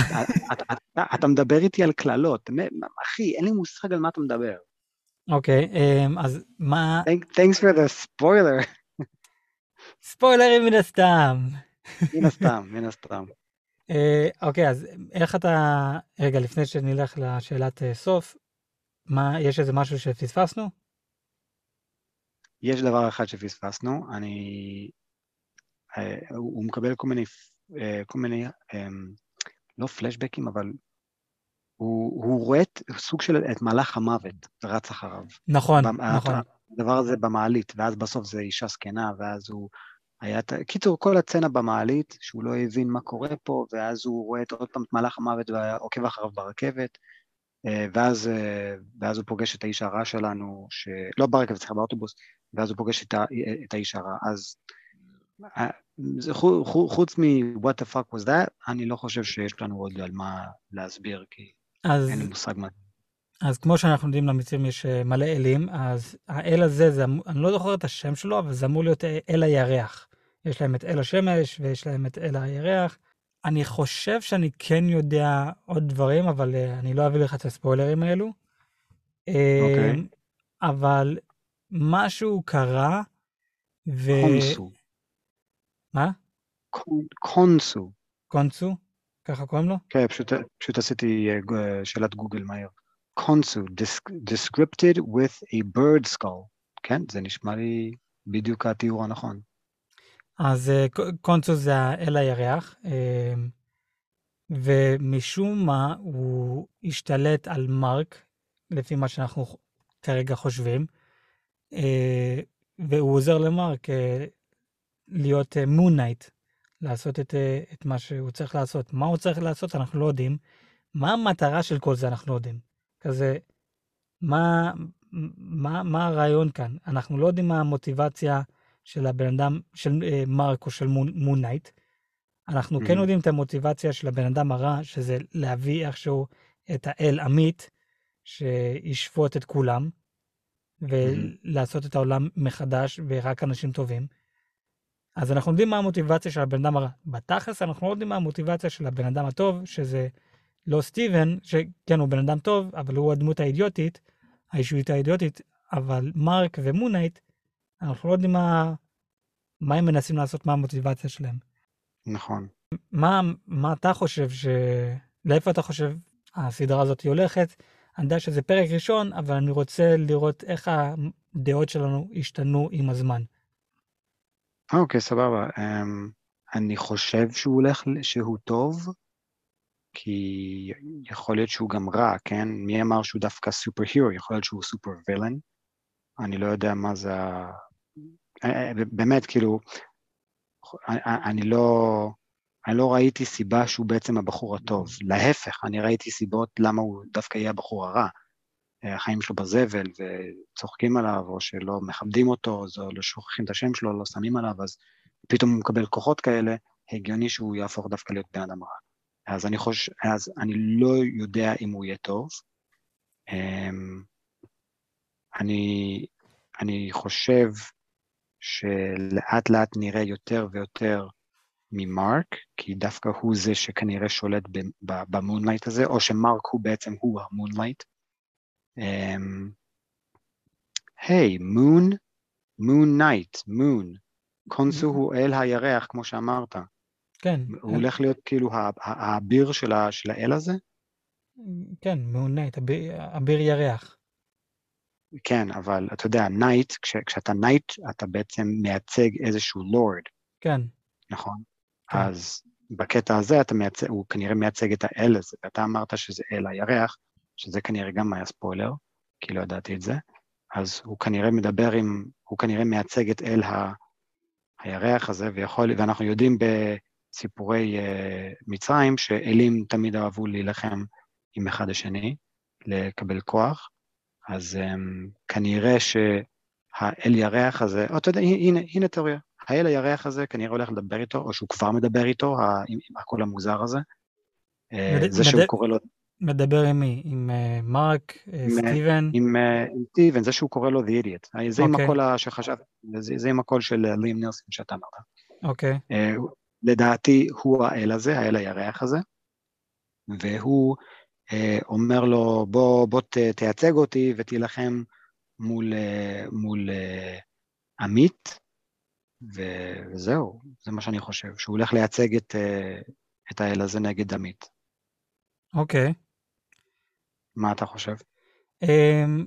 אתה, אתה, אתה מדבר איתי על קללות. אחי, אין לי מושג על מה אתה מדבר. אוקיי, אמ, אז מה... Thanks for the spoiler. ספוילרים מן הסתם. מן הסתם, מן הסתם. אה, אוקיי, אז איך אתה... רגע, לפני שנלך לשאלת אה, סוף, מה, יש איזה משהו שפספסנו? יש דבר אחד שפספסנו, אני... אה, הוא מקבל כל מיני, כל מיני, אמ, לא פלשבקים, אבל הוא, הוא רואה את סוג של את מלאך המוות ורץ אחריו. נכון, במ, נכון. הדבר הזה במעלית, ואז בסוף זה אישה זקנה, ואז הוא היה... קיצור, כל הצצנה במעלית, שהוא לא הבין מה קורה פה, ואז הוא רואה את עוד פעם את מלאך המוות ועוקב אחריו ברכבת, אה, ואז, אה, ואז הוא פוגש את האיש הרע שלנו, ש... לא ברכבת, סליחה, באוטובוס, ואז הוא פוגש את, ה... את האיש הרע. אז אה, חוץ מ-what the fuck was that, אני לא חושב שיש לנו עוד על מה להסביר, כי אז, אין לי מושג מה. אז כמו שאנחנו יודעים, למצרים יש אה, מלא אלים, אז האל הזה, זה, אני לא זוכר את השם שלו, אבל זה אמור להיות אה, אל הירח. יש להם את אל השמש ויש להם את אל הירח. אני חושב שאני כן יודע עוד דברים, אבל uh, אני לא אביא לך את הספוילרים האלו. אוקיי. Okay. אבל משהו קרה, ו... קונסו. מה? קונסו. קונסו? ככה קוראים לו? כן, פשוט, פשוט עשיתי uh, שאלת גוגל מהר. קונסו, descripted with a bird skull. כן, זה נשמע לי בדיוק התיאור הנכון. אז uh, קונסו זה האל הירח, uh, ומשום מה הוא השתלט על מרק, לפי מה שאנחנו כרגע חושבים, uh, והוא עוזר למרק להיות מונייט, לעשות את, אה, את מה שהוא צריך לעשות. מה הוא צריך לעשות, אנחנו לא יודעים. מה המטרה של כל זה, אנחנו לא יודעים. כזה, מה, מה, מה הרעיון כאן? אנחנו לא יודעים מה המוטיבציה של הבן אדם, של אה, מרק או של Moon Knight. אנחנו mm-hmm. כן יודעים את המוטיבציה של הבן אדם הרע, שזה להביא איכשהו את האל עמית, שישפוט את כולם, ולעשות mm-hmm. את העולם מחדש, ורק אנשים טובים. אז אנחנו יודעים מה המוטיבציה של הבן אדם הרע. בתכלס אנחנו לא יודעים מה המוטיבציה של הבן אדם הטוב, שזה לא סטיבן, שכן הוא בן אדם טוב, אבל הוא הדמות האידיוטית, האישיות האידיוטית, אבל מרק ומונייט, אנחנו לא יודעים מה, מה הם מנסים לעשות, מה המוטיבציה שלהם. נכון. מה, מה אתה חושב ש... לאיפה אתה חושב הסדרה הזאת הולכת? אני יודע שזה פרק ראשון, אבל אני רוצה לראות איך הדעות שלנו השתנו עם הזמן. אוקיי, סבבה. Um, אני חושב שהוא הולך, שהוא טוב, כי יכול להיות שהוא גם רע, כן? מי אמר שהוא דווקא סופר הירו? יכול להיות שהוא סופר וילן? אני לא יודע מה זה באמת, כאילו, אני לא, אני לא ראיתי סיבה שהוא בעצם הבחור הטוב. להפך, אני ראיתי סיבות למה הוא דווקא יהיה הבחור הרע. אה, החיים שלו בזבל וצוחקים עליו, או שלא מכבדים אותו, או לא שוכחים את השם שלו, לא שמים עליו, אז פתאום הוא מקבל כוחות כאלה, הגיוני שהוא יהפוך דווקא להיות בן אדם רע. אז אני חושב, אז אני לא יודע אם הוא יהיה טוב. אמ, אני, אני חושב שלאט לאט נראה יותר ויותר ממרק, כי דווקא הוא זה שכנראה שולט ב Moon Knight הזה, או שמרק הוא בעצם הוא ה Moon Knight. היי, Moon, Moon Knight, Moon. קונשו הוא אל הירח, כמו שאמרת. כן. הוא הולך להיות כאילו האביר של האל הזה? כן, Moon Knight, אביר ירח. כן, אבל אתה יודע, knight, כש, כשאתה knight, אתה בעצם מייצג איזשהו לורד. כן. נכון? כן. אז בקטע הזה אתה מייצג, הוא כנראה מייצג את האל הזה, ואתה אמרת שזה אל הירח, שזה כנראה גם היה ספוילר, כי לא ידעתי את זה, אז הוא כנראה מדבר עם, הוא כנראה מייצג את אל ה, הירח הזה, ויכול, ואנחנו יודעים בסיפורי uh, מצרים שאלים תמיד אהבו להילחם עם אחד השני, לקבל כוח, אז um, כנראה שהאל ירח הזה, או אתה יודע, הנה, הנה תיאוריה, האל הירח הזה כנראה הולך לדבר איתו, או שהוא כבר מדבר איתו, עם, עם הקול המוזר הזה. אה, מד... זה שהוא מד... קורא לו... מדבר עם מי? עם uh, מרק, uh, סטיבן? עם, uh, עם סטיבן, זה שהוא קורא לו The Idiot. זה okay. עם אוקיי. הקול שחשב, זה, זה עם הקול של לים נילסון שאתה אמרת. אוקיי. Okay. Uh, לדעתי הוא האל הזה, האל הירח הזה, והוא אומר לו, בוא, בוא ת, תייצג אותי ותילחם מול, מול uh, עמית, ו- וזהו, זה מה שאני חושב, שהוא הולך לייצג את, uh, את האל הזה נגד עמית. אוקיי. Okay. מה אתה חושב? Um,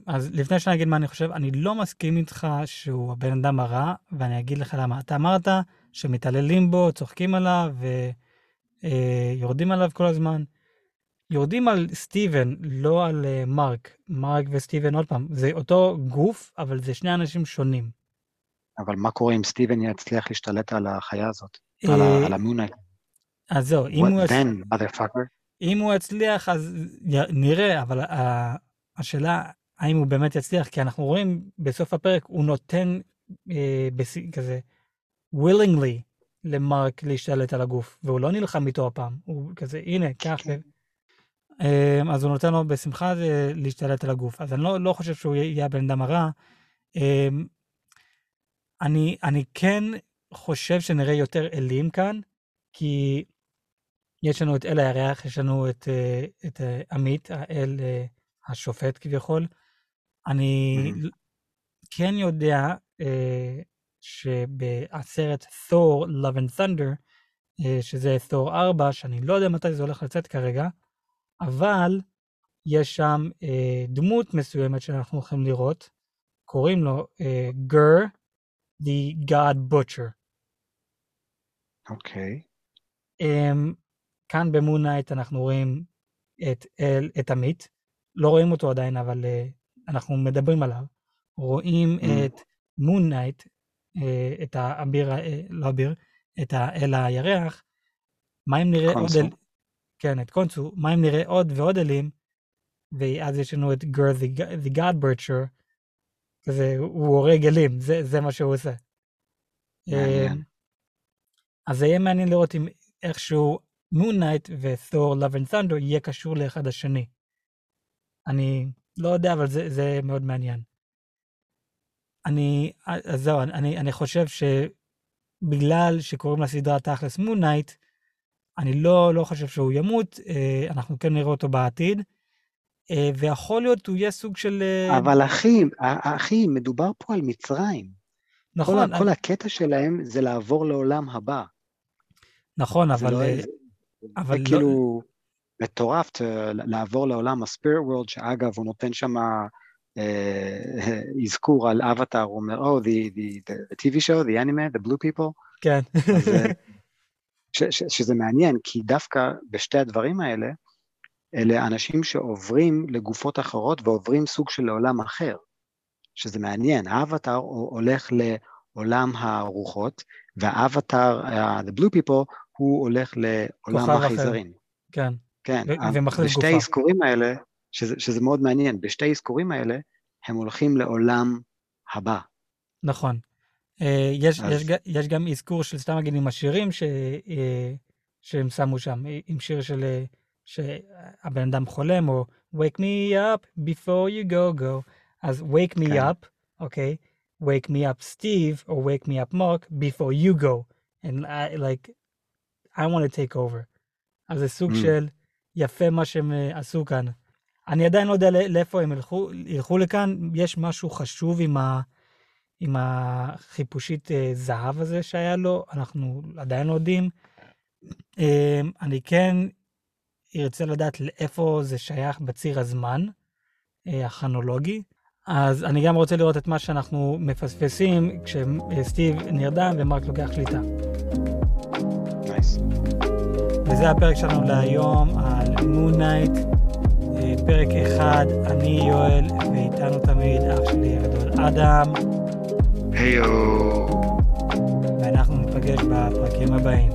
אז לפני שאני אגיד מה אני חושב, אני לא מסכים איתך שהוא הבן אדם הרע, ואני אגיד לך למה. אתה אמרת שמתעללים בו, צוחקים עליו ויורדים uh, עליו כל הזמן. יורדים על סטיבן, לא על uh, מרק. מרק וסטיבן, עוד פעם, זה אותו גוף, אבל זה שני אנשים שונים. אבל מה קורה אם סטיבן יצליח להשתלט על החיה הזאת, אה, על המונייט? אז זהו, אם הוא... then, motherfucker? אם הוא יצליח, אז נראה, אבל השאלה, האם הוא באמת יצליח, כי אנחנו רואים בסוף הפרק, הוא נותן אה, בס... כזה, willingly למרק להשתלט על הגוף, והוא לא נלחם איתו הפעם, הוא כזה, הנה, קח. כן. אה, אז הוא נותן לו בשמחה אה, להשתלט על הגוף. אז אני לא, לא חושב שהוא יהיה הבן אדם הרע. אה, אני, אני כן חושב שנראה יותר אלים כאן, כי יש לנו את אל הירח, יש לנו את, אה, את אה, עמית, האל השופט כביכול. אני mm. כן יודע שבסרט Thor, Love and Thunder, שזה Thor 4, שאני לא יודע מתי זה הולך לצאת כרגע, אבל יש שם דמות מסוימת שאנחנו הולכים לראות, קוראים לו גר, the God Butcher. אוקיי. Okay. Um, כאן במונייט אנחנו רואים את, אל, את עמית, לא רואים אותו עדיין, אבל uh, אנחנו מדברים עליו. רואים mm. את מונייט, uh, את האביר, uh, לא אביר, את האל הירח. מה אם נראה. עוד אל... כן, את קונשו. מה אם נראה עוד ועוד אלים, ואז יש לנו את גור the God Butcher, כזה, הוא הורג אלים, זה, זה מה שהוא עושה. מעניין. אז זה יהיה מעניין לראות אם איכשהו Moon Knight ו Thor Love and Thunder יהיה קשור לאחד השני. אני לא יודע, אבל זה, זה מאוד מעניין. אני, אז זהו, אני, אני חושב שבגלל שקוראים לסדרה תכלס Moon Knight, אני לא, לא חושב שהוא ימות, אה, אנחנו כן נראה אותו בעתיד, אה, ויכול להיות הוא יהיה סוג של... אה, אבל אחי, אחי, מדובר פה על מצרים. נכון. כל, אני... כל הקטע שלהם זה לעבור לעולם הבא. נכון, אבל... לא, אבל זה לא... כאילו מטורף לעבור לעולם הספיריט וורלד, שאגב, הוא נותן שם אזכור על אבטאר, הוא אומר, Oh, the, the, the, the TV show, the anime, the blue people. כן. אז, אה, ש, ש, שזה מעניין, כי דווקא בשתי הדברים האלה, אלה אנשים שעוברים לגופות אחרות ועוברים סוג של עולם אחר, שזה מעניין. האבטאר הולך לעולם הרוחות, והאבטאר, uh, the blue people, הוא הולך לעולם החייזרים. כן. כן, ומחליף בשתי האזכורים האלה, שזה, שזה מאוד מעניין, בשתי האזכורים האלה, הם הולכים לעולם הבא. נכון. אה, יש, אז... יש, יש גם אזכור של סתם נגיד עם השירים ש, אה, שהם שמו שם, עם שיר של אה, שהבן אדם חולם, או wake me up before you go go, אז wake me כן. up, אוקיי, okay? wake me up Steve, או wake me up Mark before you go, and I like, I want to take over. אז זה סוג mm. של יפה מה שהם עשו כאן. אני עדיין לא יודע לאיפה הם ילכו, ילכו לכאן, יש משהו חשוב עם, ה, עם החיפושית אה, זהב הזה שהיה לו, אנחנו עדיין לא יודעים. אה, אני כן ארצה לדעת לאיפה זה שייך בציר הזמן אה, הכרונולוגי. אז אני גם רוצה לראות את מה שאנחנו מפספסים כשסטיב נרדם ומרק לוקח שליטה. Nice. וזה הפרק שלנו להיום על מון נייט. פרק אחד, אני יואל, ואיתנו תמיד אח שלי הגדול אדם. היו. ואנחנו ניפגש בפרקים הבאים.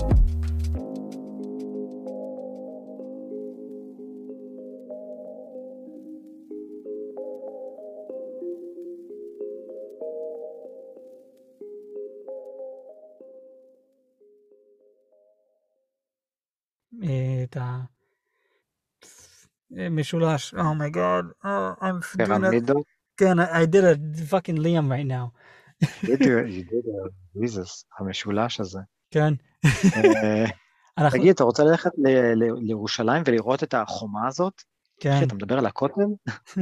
אה, את ה... משולש, אומייגאד, oh I'm פירמידות? כן, I did a fucking Liam right now. Jesus, המשולש הזה. כן. תגיד, אתה רוצה ללכת לירושלים ולראות את החומה הזאת? כן. אתה מדבר על הכותל? (laughs)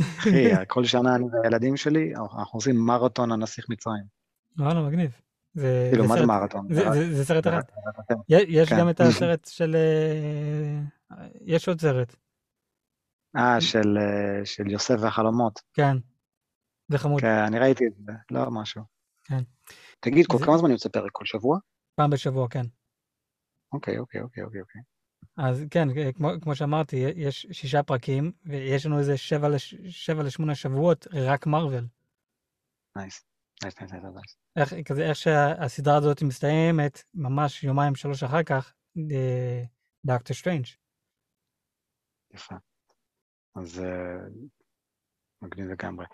אחי, כל שנה אני והילדים שלי, אנחנו עושים מרתון הנסיך מצרים. וואלה, מגניב. כאילו, מה זה מרתון? זה סרט אחד. יש גם את הסרט של יש עוד סרט. אה, של, של יוסף והחלומות. כן, זה חמוד. כן, אני ראיתי את זה, לא משהו. כן. תגיד, כל זה... כמה זמן יוצא פרק? כל שבוע? פעם בשבוע, כן. אוקיי, אוקיי, אוקיי, אוקיי. אוקיי. אז כן, כמו, כמו שאמרתי, יש שישה פרקים, ויש לנו איזה שבע, לש, שבע לשמונה שבועות, רק מרוויל. nice, nice, nice, nice. איך, כזה, איך שהסדרה הזאת מסתיימת, ממש יומיים, שלוש אחר כך, Doctor Strange. יפה. אז מגניב לגמרי.